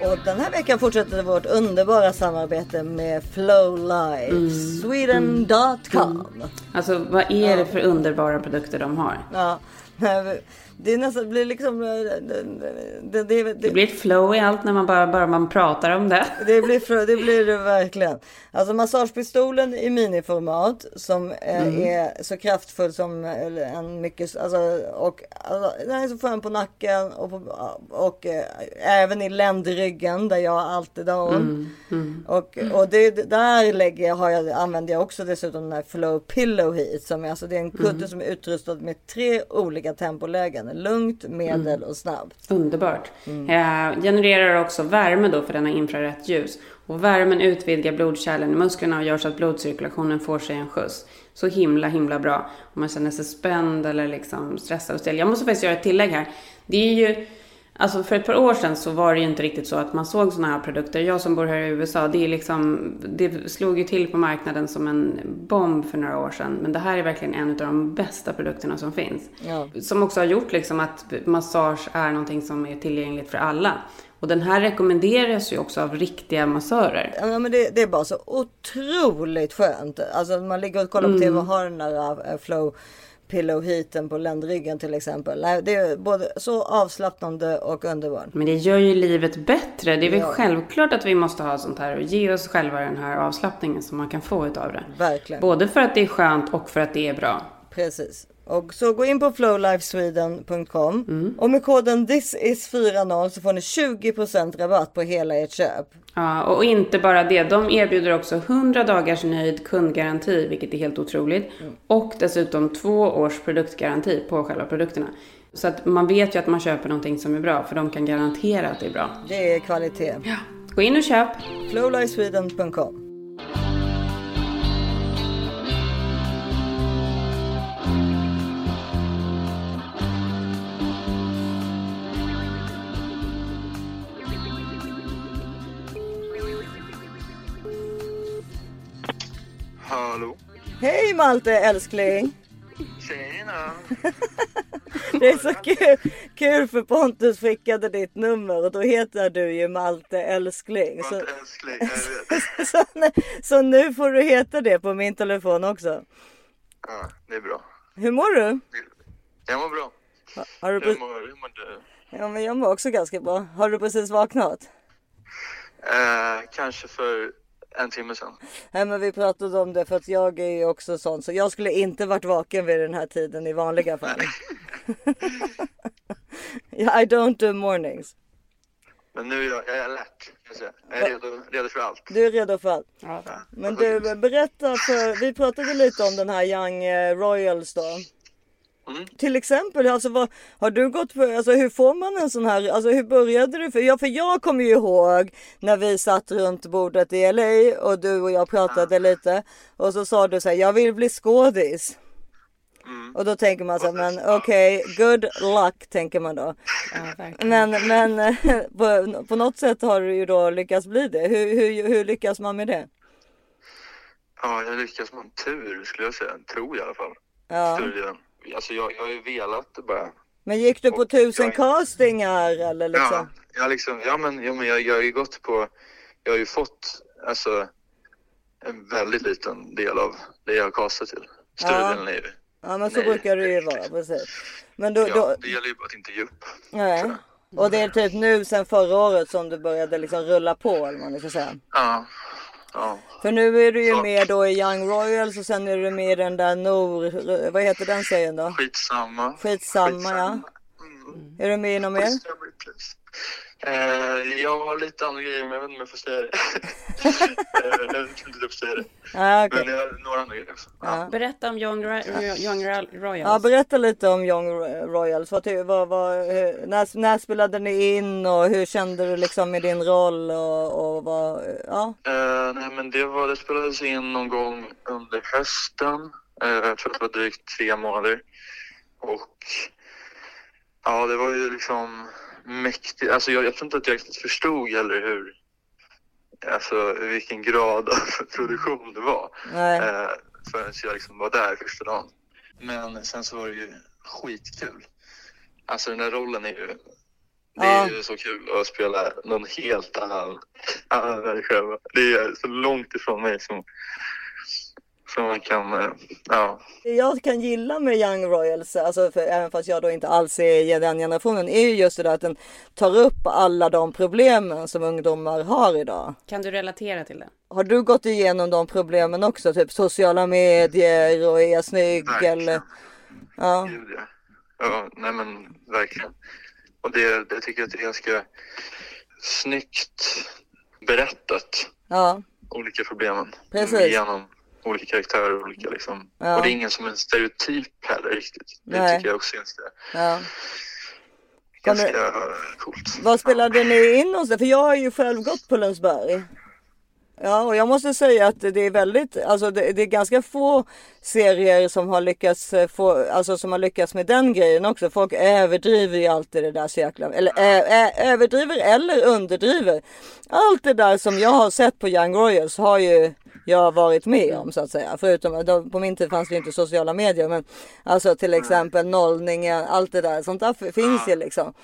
Och den här veckan fortsätter vårt underbara samarbete med Flowlife. Mm. Sweden.com. Alltså vad är det för underbara produkter de har? Ja, det är nästan blir liksom. Det, det, det, det, Det blir ett flow i allt när man bara, bara man pratar om det. Det blir, det blir det verkligen. Alltså massagepistolen i miniformat som eh, Mm. är så kraftfull som eh, en mycket, alltså, och alltså, den är så skön på nacken och, på, och eh, även i ländryggen där jag alltid har ont. Mm. Och, och det, där lägger jag, har jag, använder jag också dessutom den här Flow Pillow Heat som är, alltså, det är en kudde Mm. som är utrustad med tre olika tempolägen. Lugnt, medel Mm. och snabbt. Underbart. Eh, genererar också värme då för denna infrarött ljus. Och värmen utvidgar blodkärlen i musklerna och gör så att blodcirkulationen får sig en skjuts. Så himla himla bra. Om man känner sig spänd eller liksom stressad och stel. Jag måste faktiskt göra ett tillägg här. Det är ju Alltså för ett par år sedan så var det ju inte riktigt så att man såg sådana här produkter. Jag som bor här i USA, det är liksom, det slog ju till på marknaden som en bomb för några år sedan. Men det här är verkligen en av de bästa produkterna som finns. Ja. Som också har gjort liksom att massage är någonting som är tillgängligt för alla. Och den här rekommenderas ju också av riktiga massörer. Ja, men det, det är bara så otroligt skönt. Alltså man ligger och kollar på Mm. tv och har den där eh, flow pillow heaten på ländryggen till exempel. Nej, det är både så avslappnande och underbart. Men det gör ju livet bättre. Det är väl Ja. självklart att vi måste ha sånt här och ge oss själva den här avslappningen som man kan få utav det. Verkligen. Både för att det är skönt och för att det är bra. Precis. Och så gå in på flowlifesweden.com Mm. och med koden thisis40 så får ni 20% rabatt på hela ert köp. Ja, och inte bara det. De erbjuder också 100 dagars nöjd kundgaranti, vilket är helt otroligt. Och dessutom två års produktgaranti på själva produkterna. Så att man vet ju att man köper någonting som är bra, för de kan garantera att det är bra. Det är kvalitet. Gå in och köp. flowlifesweden.com Hallå? Hej Malte älskling! Tjena! Det är så kul, kul för Pontus skickade ditt nummer och då heter du ju Malte älskling. Så, Malte älskling, jag vet. så, så nu får du heta det på min telefon också. Ja, det är bra. Hur mår du? Jag mår bra. Har du pre- mår, hur mår du? ja, men jag mår också ganska bra. Har du precis vaknat? Eh, kanske för en timme sedan. Nej men vi pratade om det för att jag är ju också sån så jag skulle inte varit vaken vid den här tiden i vanliga fall. ja, I don't do mornings. Men nu är jag, jag är alert. Jag, är redo, redo för allt. Du är redo för allt. Men du, berätta för, vi pratade lite om den här Young eh, Royals då. Till exempel, alltså vad, har du gått på, alltså hur får man en sån här, alltså hur började du? För jag, för jag kommer ju ihåg när vi satt runt bordet i LA och du och jag pratade lite och så sa du så här, jag vill bli skådis. Och då tänker man så här, men okej, good luck tänker man då. Men, men eh, på, på något sätt har du ju då lyckats bli det. Hur, hur, hur lyckas man med det? Ja, jag lyckas med tur skulle jag säga. Tror jag i alla fall. Ja. Delen. Alltså jag, jag har ju velat det bara. Men gick du på tusen castingar eller liksom? Ja, jag liksom, ja men, ja, men jag, jag har ju gått på, jag har ju fått alltså en väldigt liten del av det jag har kastat till. Större Ja. delen är ju, Ja men så Nej. brukar det ju vara precis. Men då, ja, då, det gäller ju bara att inte ge upp. nej. Och det är typ nu sen förra året som du började liksom rulla på eller vad man ska säga. Ja, ja. För nu är du ju med då i Young Royals och sen är du med i den där Nor, vad heter den serien då? Skitsamma. Skitsamma ja. Är du med i något mer? Eh, jag har lite andra grejer men jag vet inte om jag får säga det. eh, jag vet inte om jag får säga det. Ja, okej. Men jag har några andra grejer också. Ja. Berätta om Young, Ro- Young Ro- Royals. Ja, berätta lite om Young Royals. Vad, vad, vad, hur, när, när spelade ni in och hur kände du liksom med din roll och, och vad, ja. Eh, nej men det var, det spelades in någon gång under hösten. Eh, jag tror att det var drygt tre månader. Och ja, det var ju liksom mäktigt. Alltså jag, jag tror inte att jag riktigt förstod heller hur, alltså vilken grad av produktion det var. Nej. Eh, förrän jag liksom var där första dagen. Men sen så var det ju skitkul. Alltså den där rollen är ju, det är Ja. ju så kul att spela någon helt annan, annan människa. Det är så långt ifrån mig som, som man kan, eh, ja. Det jag kan gilla med Young Royals, alltså för, även fast jag då inte alls är i den generationen, är ju just det där att den tar upp alla de problemen som ungdomar har idag. Kan du relatera till det? Har du gått igenom de problemen också? Typ sociala medier och är jag snygg eller? Ja. Gud, ja. ja, nej men verkligen. Och det, det tycker jag att det är ganska snyggt berättat, Ja, olika problemen. Precis. Genom olika karaktärer, olika liksom. Ja. Och det är ingen som en stereotyp heller riktigt. Det Nej. tycker jag också är ganska, ja. Kan du- ganska coolt. Vad spelade ni in det? För jag har ju själv gått på Lundsberg. Ja, och jag måste säga att det är väldigt, alltså det, det är ganska få serier som har lyckats eh, få, alltså som har lyckats med den grejen också. Folk överdriver ju alltid det där så jäkla, eller ä, ä, överdriver eller underdriver. Allt det där som jag har sett på Young Royals har ju jag varit med om så att säga. Förutom då, på min tid fanns det ju inte sociala medier, men alltså till exempel nollningen, allt det där, sånt där finns ju liksom.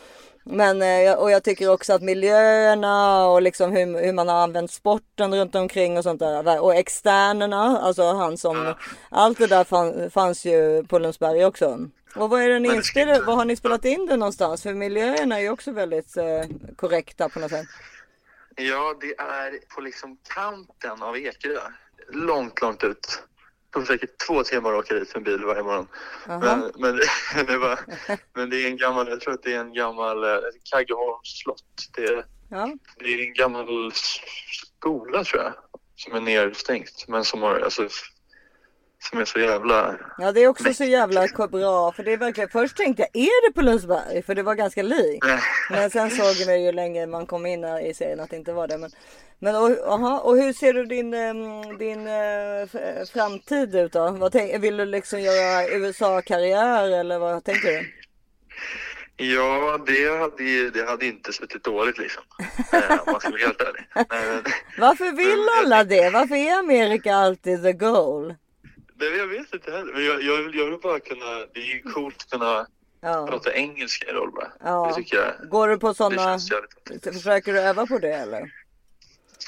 Men eh, och jag tycker också att miljöerna och liksom hur, hur man har använt sporten runt omkring och sånt där. Och externerna, alltså han som, allt det där fann, fanns ju på Lundsberg också. Och vad är det ni inspelade, vad har ni spelat in det någonstans? För miljöerna är ju också väldigt eh, korrekta på något sätt. Ja, det är på liksom kanten av Ekerö. Långt, långt ut. Det tog säkert två timmar att åka dit med bil varje morgon. Men, men, det var, men det är en gammal, jag tror att det är en gammal eh, Kaggeholms slott. Det, är- Ja. det är en gammal skola tror jag. Som är nedstängt. Men som har, alltså, som är så jävla... Ja det är också så jävla bra för det är verkligen först tänkte jag är det på Lundsberg? För det var ganska likt. Men sen såg man ju länge man kom in i serien att det inte var det. Men, men och, aha, och hur ser du din, ehm, din eh, framtid ut då? Vad tänk, vill du liksom göra USA-karriär eller vad tänker du? Ja, det hade, det hade inte suttit dåligt liksom. Eh, om man ska vara helt ärlig. Varför vill alla det? Varför är Amerika alltid the goal? Nej, jag vet inte heller. Jag, jag, vill, jag vill bara kunna... Det är ju coolt att kunna Ja. prata engelska i roll bara. Ja. Det tycker jag. Går du på sådana, försöker du öva på det eller?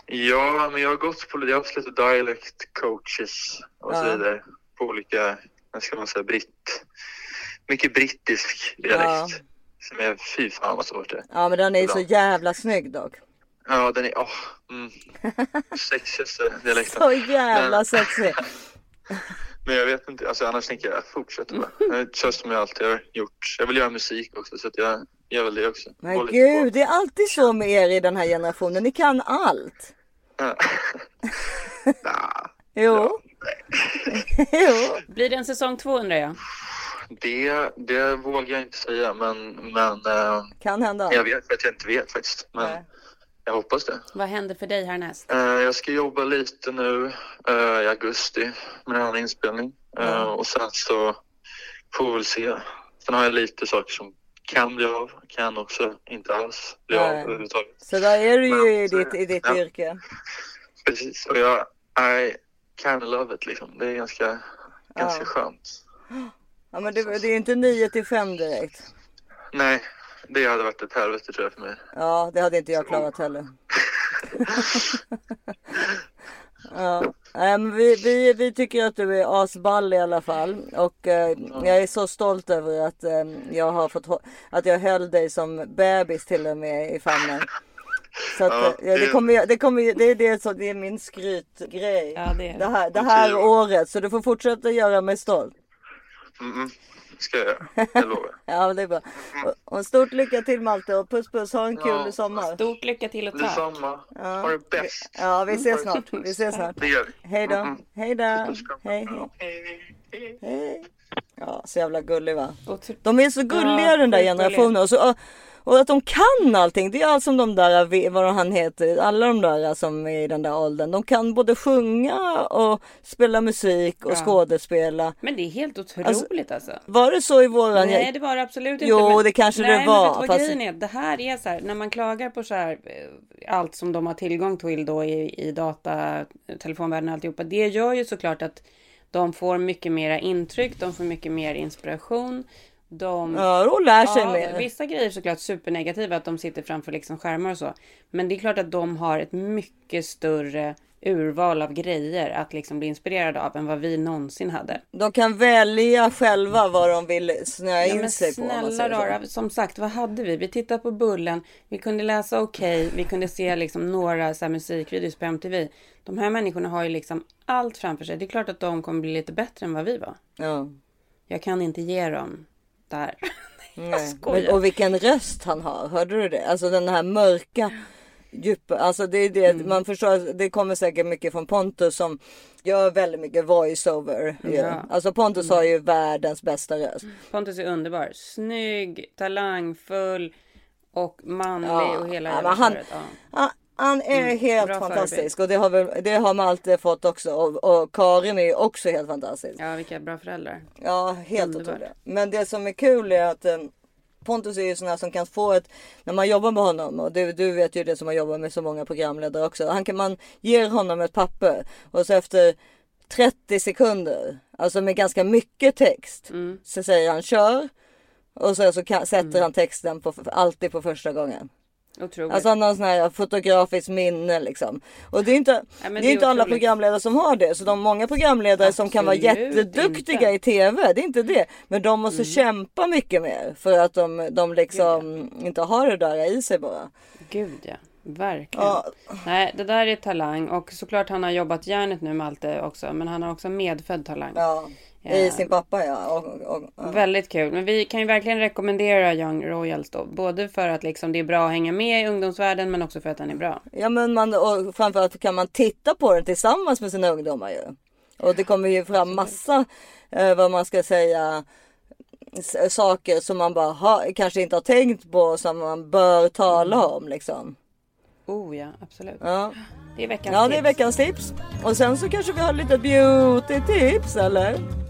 Ja, men jag har gått på... Jag har haft lite dialect coaches och så Ja. vidare. På olika, vad ska man säga, britt... Mycket brittisk dialekt. Ja. Som är, fy fan vad svårt det är. Ja men den är så Ibland. jävla snygg dock. Ja, den är... Åh, mm. Sexigaste dialekten. Så jävla Men- sexig. Men jag vet inte, alltså annars tänker jag fortsätta bara. Jag kör som jag alltid har gjort. Jag vill göra musik också så att jag gör väl det också. Men gud, det är alltid så med er i den här generationen. Ni kan allt. Ja. Jo. jo. Blir det en säsong två undrar jag? Det, det vågar jag inte säga men, men eh, Kan hända. jag vet att jag inte vet faktiskt. Men jag hoppas det. Vad händer för dig härnäst? Eh, jag ska jobba lite nu eh, i augusti med en annan inspelning. Eh, Ja. Och sen så får vi väl se. Sen har jag lite saker som kan bli av, kan också inte alls bli av överhuvudtaget. Så där är du ju i ditt, i ditt Ja. yrke. Precis, och jag I of love it liksom. Det är ganska, ganska skönt. Ja men det, det är ju inte 9 till 5 direkt. Nej, det hade varit ett helvete tror jag för mig. Ja, det hade inte jag klarat heller. ja. Nej, men vi, vi, vi tycker att du är asball i alla fall. Och eh, jag är så stolt över att eh, jag har fått att jag höll dig som bebis till och med i famnen. Så att, Ja, eh, det det- kommer, det kommer, det är det så det är min skrytgrej. Ja, det, är. Det här, det här året. Så du får fortsätta göra mig stolt. Mm-mm. Ska jag göra, jag lovar. Ja, det är bra. Och, stort lycka till Malte och puss puss. Ha en kul Ja. sommar. Stort lycka till och tack. Detsamma. Ja. Ha det bäst. Ja, vi ses snart. Vi ses snart. Det gör vi. Hej då. Mm-mm. Hej då. Hej, hej. Hej. Ja, så jävla gullig va? De är så gulliga Ja, den där generationen. Och, så, och, att de kan allting. Det är allt som de där, vad han heter, alla de där som är i den där åldern. De kan både sjunga och spela musik och Ja. skådespela. Men det är helt otroligt alltså. Var det så i våran? Nej det var det absolut inte. Jo, men- det kanske Nej, det men var, vet vad fast- grejen är? Det här är så här, när man klagar på så här, eh, allt som de har tillgång till då i, i data, telefonvärlden och alltihopa. Det gör ju såklart att de får mycket mera intryck, de får mycket mer inspiration. De, Ja, och lär sig mer. Vissa grejer är såklart supernegativa, att de sitter framför liksom skärmar och så. Men det är klart att de har ett mycket större urval av grejer att liksom bli inspirerade av än vad vi någonsin hade. De kan välja själva vad de vill snöa Ja, in sig på. snälla rara, som sagt, vad hade vi? Vi tittade på Bullen, vi kunde läsa Okej, vi kunde se liksom några så här musikvideos på MTV. De här människorna har ju liksom allt framför sig. Det är klart att de kommer bli lite bättre än vad vi var. Ja. Jag kan inte ge dem där. Nej. skojar. Men, och vilken röst han har, hörde du det? Alltså den här mörka djupa, alltså det är det, Mm. man förstår, det kommer säkert mycket från Pontus som gör väldigt mycket voiceover. ju. Ja. Alltså Pontus har ju världens bästa röst. Pontus är underbar. Snygg, talangfull och manlig Ja, och hela ja, han-. Ja, Han är Mm, helt fantastisk och det har, väl, det har alltid fått också. Och, och Karin är också helt fantastisk. Ja, vilka bra föräldrar. Ja, helt otroligt. Men det som är kul är att eh, Pontus är ju sån här som kan få ett, när man jobbar med honom och du, du vet ju det som har jobbat med så många programledare också. Han kan, man ger honom ett papper och så efter 30 sekunder, alltså med ganska mycket text, Mm. så säger han kör. Och sen så kan, sätter han texten på, alltid på första gången. Otroligt. Alltså han har sån här fotografiskt minne liksom. Och det är inte, men det det är är inte alla programledare som har det. Så de många programledare som kan vara Absolut jätteduktiga inte. i tv, det är inte det. Men de måste Mm. kämpa mycket mer för att de, de liksom inte har det där i sig bara. Gud ja, verkligen. Ja. Nej, det där är talang och såklart han har jobbat järnet nu Malte också, men han har också medfödd talang. Ja, i sin pappa ja. Och, och, och, ja. Väldigt kul. Men vi kan ju verkligen rekommendera Young Royals då. Både för att liksom det är bra att hänga med i ungdomsvärlden men också för att den är bra. Ja men man, och framförallt kan man titta på den tillsammans med sina ungdomar ju. Och det kommer ju fram massa, eh, vad man ska säga, saker som man bara har, kanske inte har tänkt på som man bör tala om liksom. Oh ja, absolut. Ja. Det är veckans Ja det är tips. veckans tips. Och sen så kanske vi har lite beauty tips eller?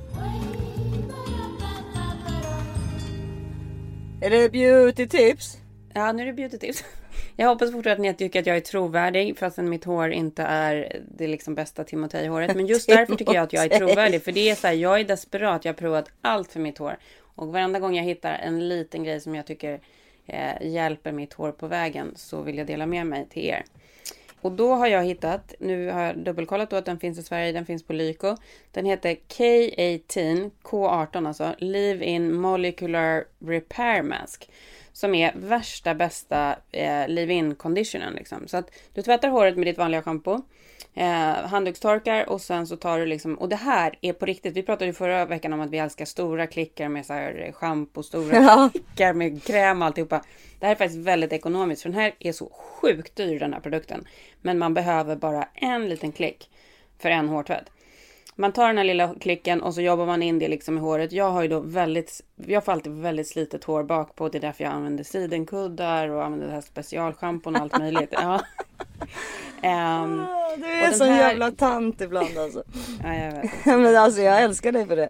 Är det beauty tips? Ja, nu är det beauty tips. Jag hoppas fortfarande att ni tycker att jag är trovärdig fastän mitt hår inte är det liksom bästa Timotej-håret. Men just därför tycker jag att jag är trovärdig. För det är så här, jag är desperat. Jag har provat allt för mitt hår. Och varenda gång jag hittar en liten grej som jag tycker eh, hjälper mitt hår på vägen så vill jag dela med mig till er. Och då har jag hittat, nu har jag dubbelkollat då att den finns i Sverige, den finns på Lyko. Den heter K18, K18 alltså, Leave-In Molecular Repair Mask. Som är värsta bästa eh, leave-in conditionen liksom. Så att du tvättar håret med ditt vanliga schampo. Eh, handdukstorkar och sen så tar du liksom, och det här är på riktigt. Vi pratade ju förra veckan om att vi älskar stora klickar med så här schampo, stora Ja. klickar med kräm och alltihopa. Det här är faktiskt väldigt ekonomiskt för den här är så sjukt dyr den här produkten. Men man behöver bara en liten klick för en hårtvätt. Man tar den här lilla klicken och så jobbar man in det liksom i håret. Jag har ju då väldigt, jag får alltid väldigt slitet hår bakpå. Det är därför jag använder sidenkuddar och använder det här specialschampon och allt möjligt. Ja. Ehm, Du är den så här- jävla tant ibland alltså. ja, jag vet. Men alltså jag älskar dig för det.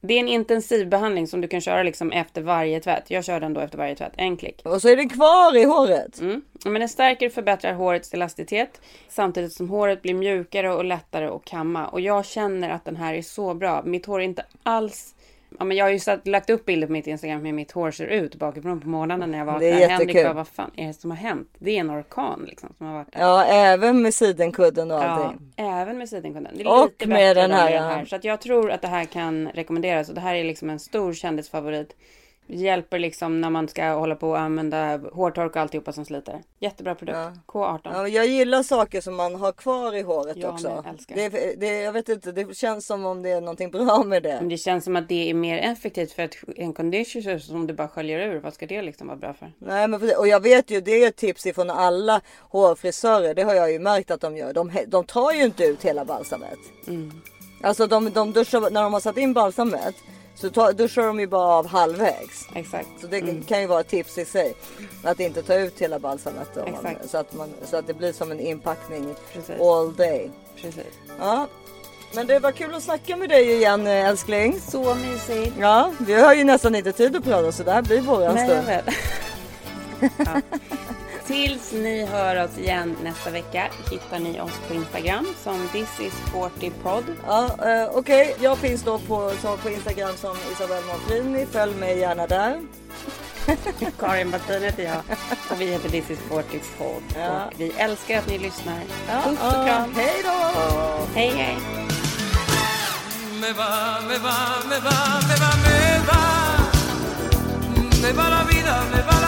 Det är en intensiv behandling som du kan köra liksom efter varje tvätt. Jag kör den då efter varje tvätt. En klick. Och så är den kvar i håret. Mm. Men den stärker och förbättrar hårets elasticitet samtidigt som håret blir mjukare och lättare att kamma. Och jag känner att den här är så bra. Mitt hår är inte alls... Ja, men jag har ju satt, lagt upp bilder på mitt Instagram hur mitt hår ser ut bakifrån på morgonen när jag vaknar. Det är Henrik jättekul. bara, vad fan är det som har hänt? Det är en orkan liksom som har varit där. Ja, även med sidenkudden och Ja, allting. även med sidenkudden. Det är Och lite med den här, ja. den här. Så att jag tror att det här kan rekommenderas. Och det här är liksom en stor kändisfavorit. Hjälper liksom när man ska hålla på och använda hårtork och alltihopa som sliter. Jättebra produkt. K18. Ja, jag gillar saker som man har kvar i håret Jag också. Det, det, jag vet inte, det känns som om det är någonting bra med det. Men det känns som att det är mer effektivt för att en conditioner som du bara sköljer ur. Vad ska det liksom vara bra för? Nej, men och jag vet ju, det är ett tips ifrån alla hårfrisörer. Det har jag ju märkt att de gör. De, de tar ju inte ut hela balsamet. Mm. Alltså de, de duschar, när de har satt in balsamet så tar, duschar de ju bara av halvvägs. Exakt. Så det Mm. kan ju vara ett tips i sig. Att inte ta ut hela balsamet. Så, att man, så att det blir som en inpackning Precis. all day. Precis. Ja. Men det var kul att snacka med dig igen eh, älskling. Så mysigt. Ja, vi har ju nästan inte tid att prata så det här blir våran Nej, jag stund. vet. ja. Tills ni hör oss igen nästa vecka hittar ni oss på Instagram som thisis40pod. Ja, eh, Okej, jag finns då på, så på Instagram som Isabelle Monfrini. Följ mig gärna där. Karin Battin heter jag och vi heter This is 40 pod. Ja. Och vi älskar att ni lyssnar. Ja, Puss och kram. hej då! Hej hej! Me va, me va, me va, me va, me va. Me va la vida, me va la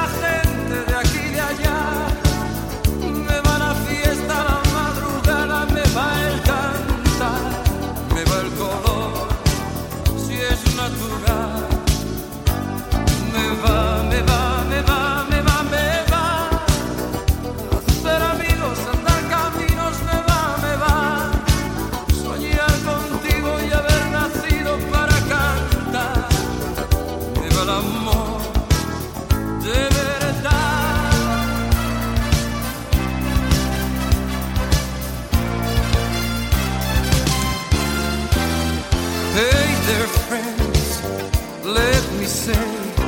Me va, me va, me va, me va, me va. Hacer amigos, andar caminos, me va, me va. Soñar contigo y haber nacido para cantar. Me va el amor de verdad. Hey there, friends. Let me say